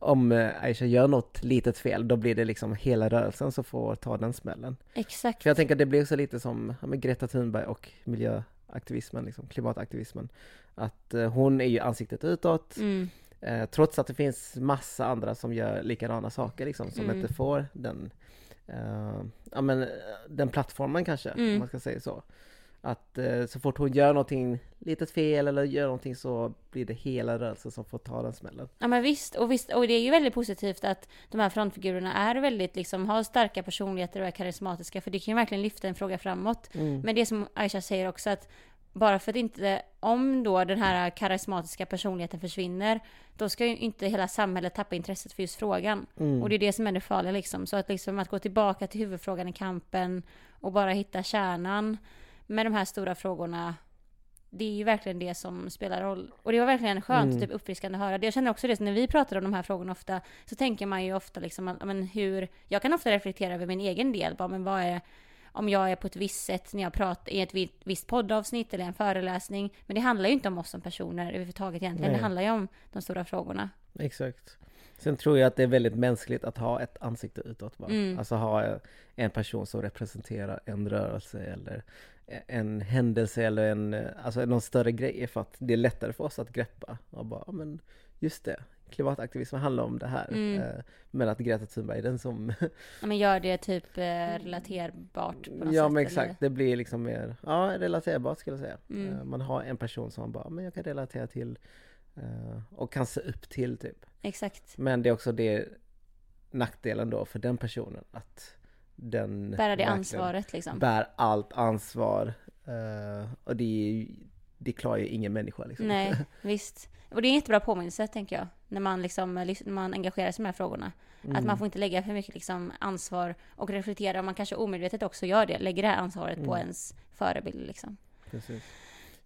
om eh, Aisha gör något litet fel, då blir det liksom hela rörelsen som får ta den smällen. Exakt. För jag tänker att det blir också lite som med Greta Thunberg och miljöaktivismen, liksom, klimataktivismen. Att eh, hon är ju ansiktet utåt, Mm. Eh, trots att det finns massa andra som gör likadana saker liksom, som Mm. inte får den, eh, ja, men, eh, den plattformen kanske, Mm. om man ska säga så. Att eh, så fort hon gör någonting litet fel eller gör någonting så blir det hela rörelsen som får ta den smällen. Ja men visst, och visst, och det är ju väldigt positivt att de här frontfigurerna är väldigt liksom, har starka personligheter och är karismatiska, för det kan ju verkligen lyfta en fråga framåt. Men det som Aisha säger också att bara för att inte, om då den här karismatiska personligheten försvinner, då ska ju inte hela samhället tappa intresset för just frågan. Och det är det som är det farliga liksom. Så att liksom att gå tillbaka till huvudfrågan i kampen och bara hitta kärnan med de här stora frågorna det är ju verkligen det som spelar roll. Och det var verkligen skönt och typ uppfriskande att höra. Jag känner också det, så när vi pratar om de här frågorna ofta, så tänker man ju ofta liksom, men hur, jag kan ofta reflektera över min egen del, bara, men vad är, om jag är på ett visst sätt när jag pratar i ett vi- visst poddavsnitt eller en föreläsning. Men det handlar ju inte om oss som personer överhuvudtaget egentligen, Nej. det handlar ju om de stora frågorna. Exakt. Sen tror jag att det är väldigt mänskligt att ha ett ansikte utåt bara. Mm. Alltså ha en person som representerar en rörelse eller en händelse eller en, alltså någon större grej för att det är lättare för oss att greppa och bara, "Ja, men just det, klimataktivism handlar om det här. Mm. Eh, Men att Greta Thunberg är den som, Ja, men gör det typ eh, relaterbart på något ja sätt. men eller- exakt, det blir liksom mer, ja relaterbart skulle jag säga. Mm. Eh, Man har en person som man bara, men jag kan relatera till och kan se upp till typ. Exakt. Men det är också det nackdelen då för den personen att den Bära det ansvaret liksom. bär allt ansvar och det, är ju- det klarar ju ingen människa liksom. Nej, [laughs] visst. Och det är en jättebra påminnelse tänker jag. När man liksom, lys- när man engagerar sig i de här frågorna. Att Mm. man får inte lägga för mycket liksom ansvar och reflektera. Och man kanske omedvetet också gör det. Lägger det här ansvaret på Mm. ens förebild liksom. Precis.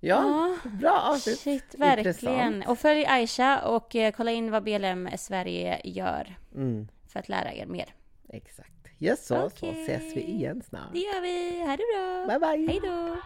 Ja, bra avsnitt! Shit, verkligen. Intressant. Och följ Aisha och eh, kolla in vad BLM Sverige gör. Mm, För att lära er mer. exakt. Yes, så, så Okej. ses vi igen snart. Det gör vi. Ha det bra. Bye bye! Hej då.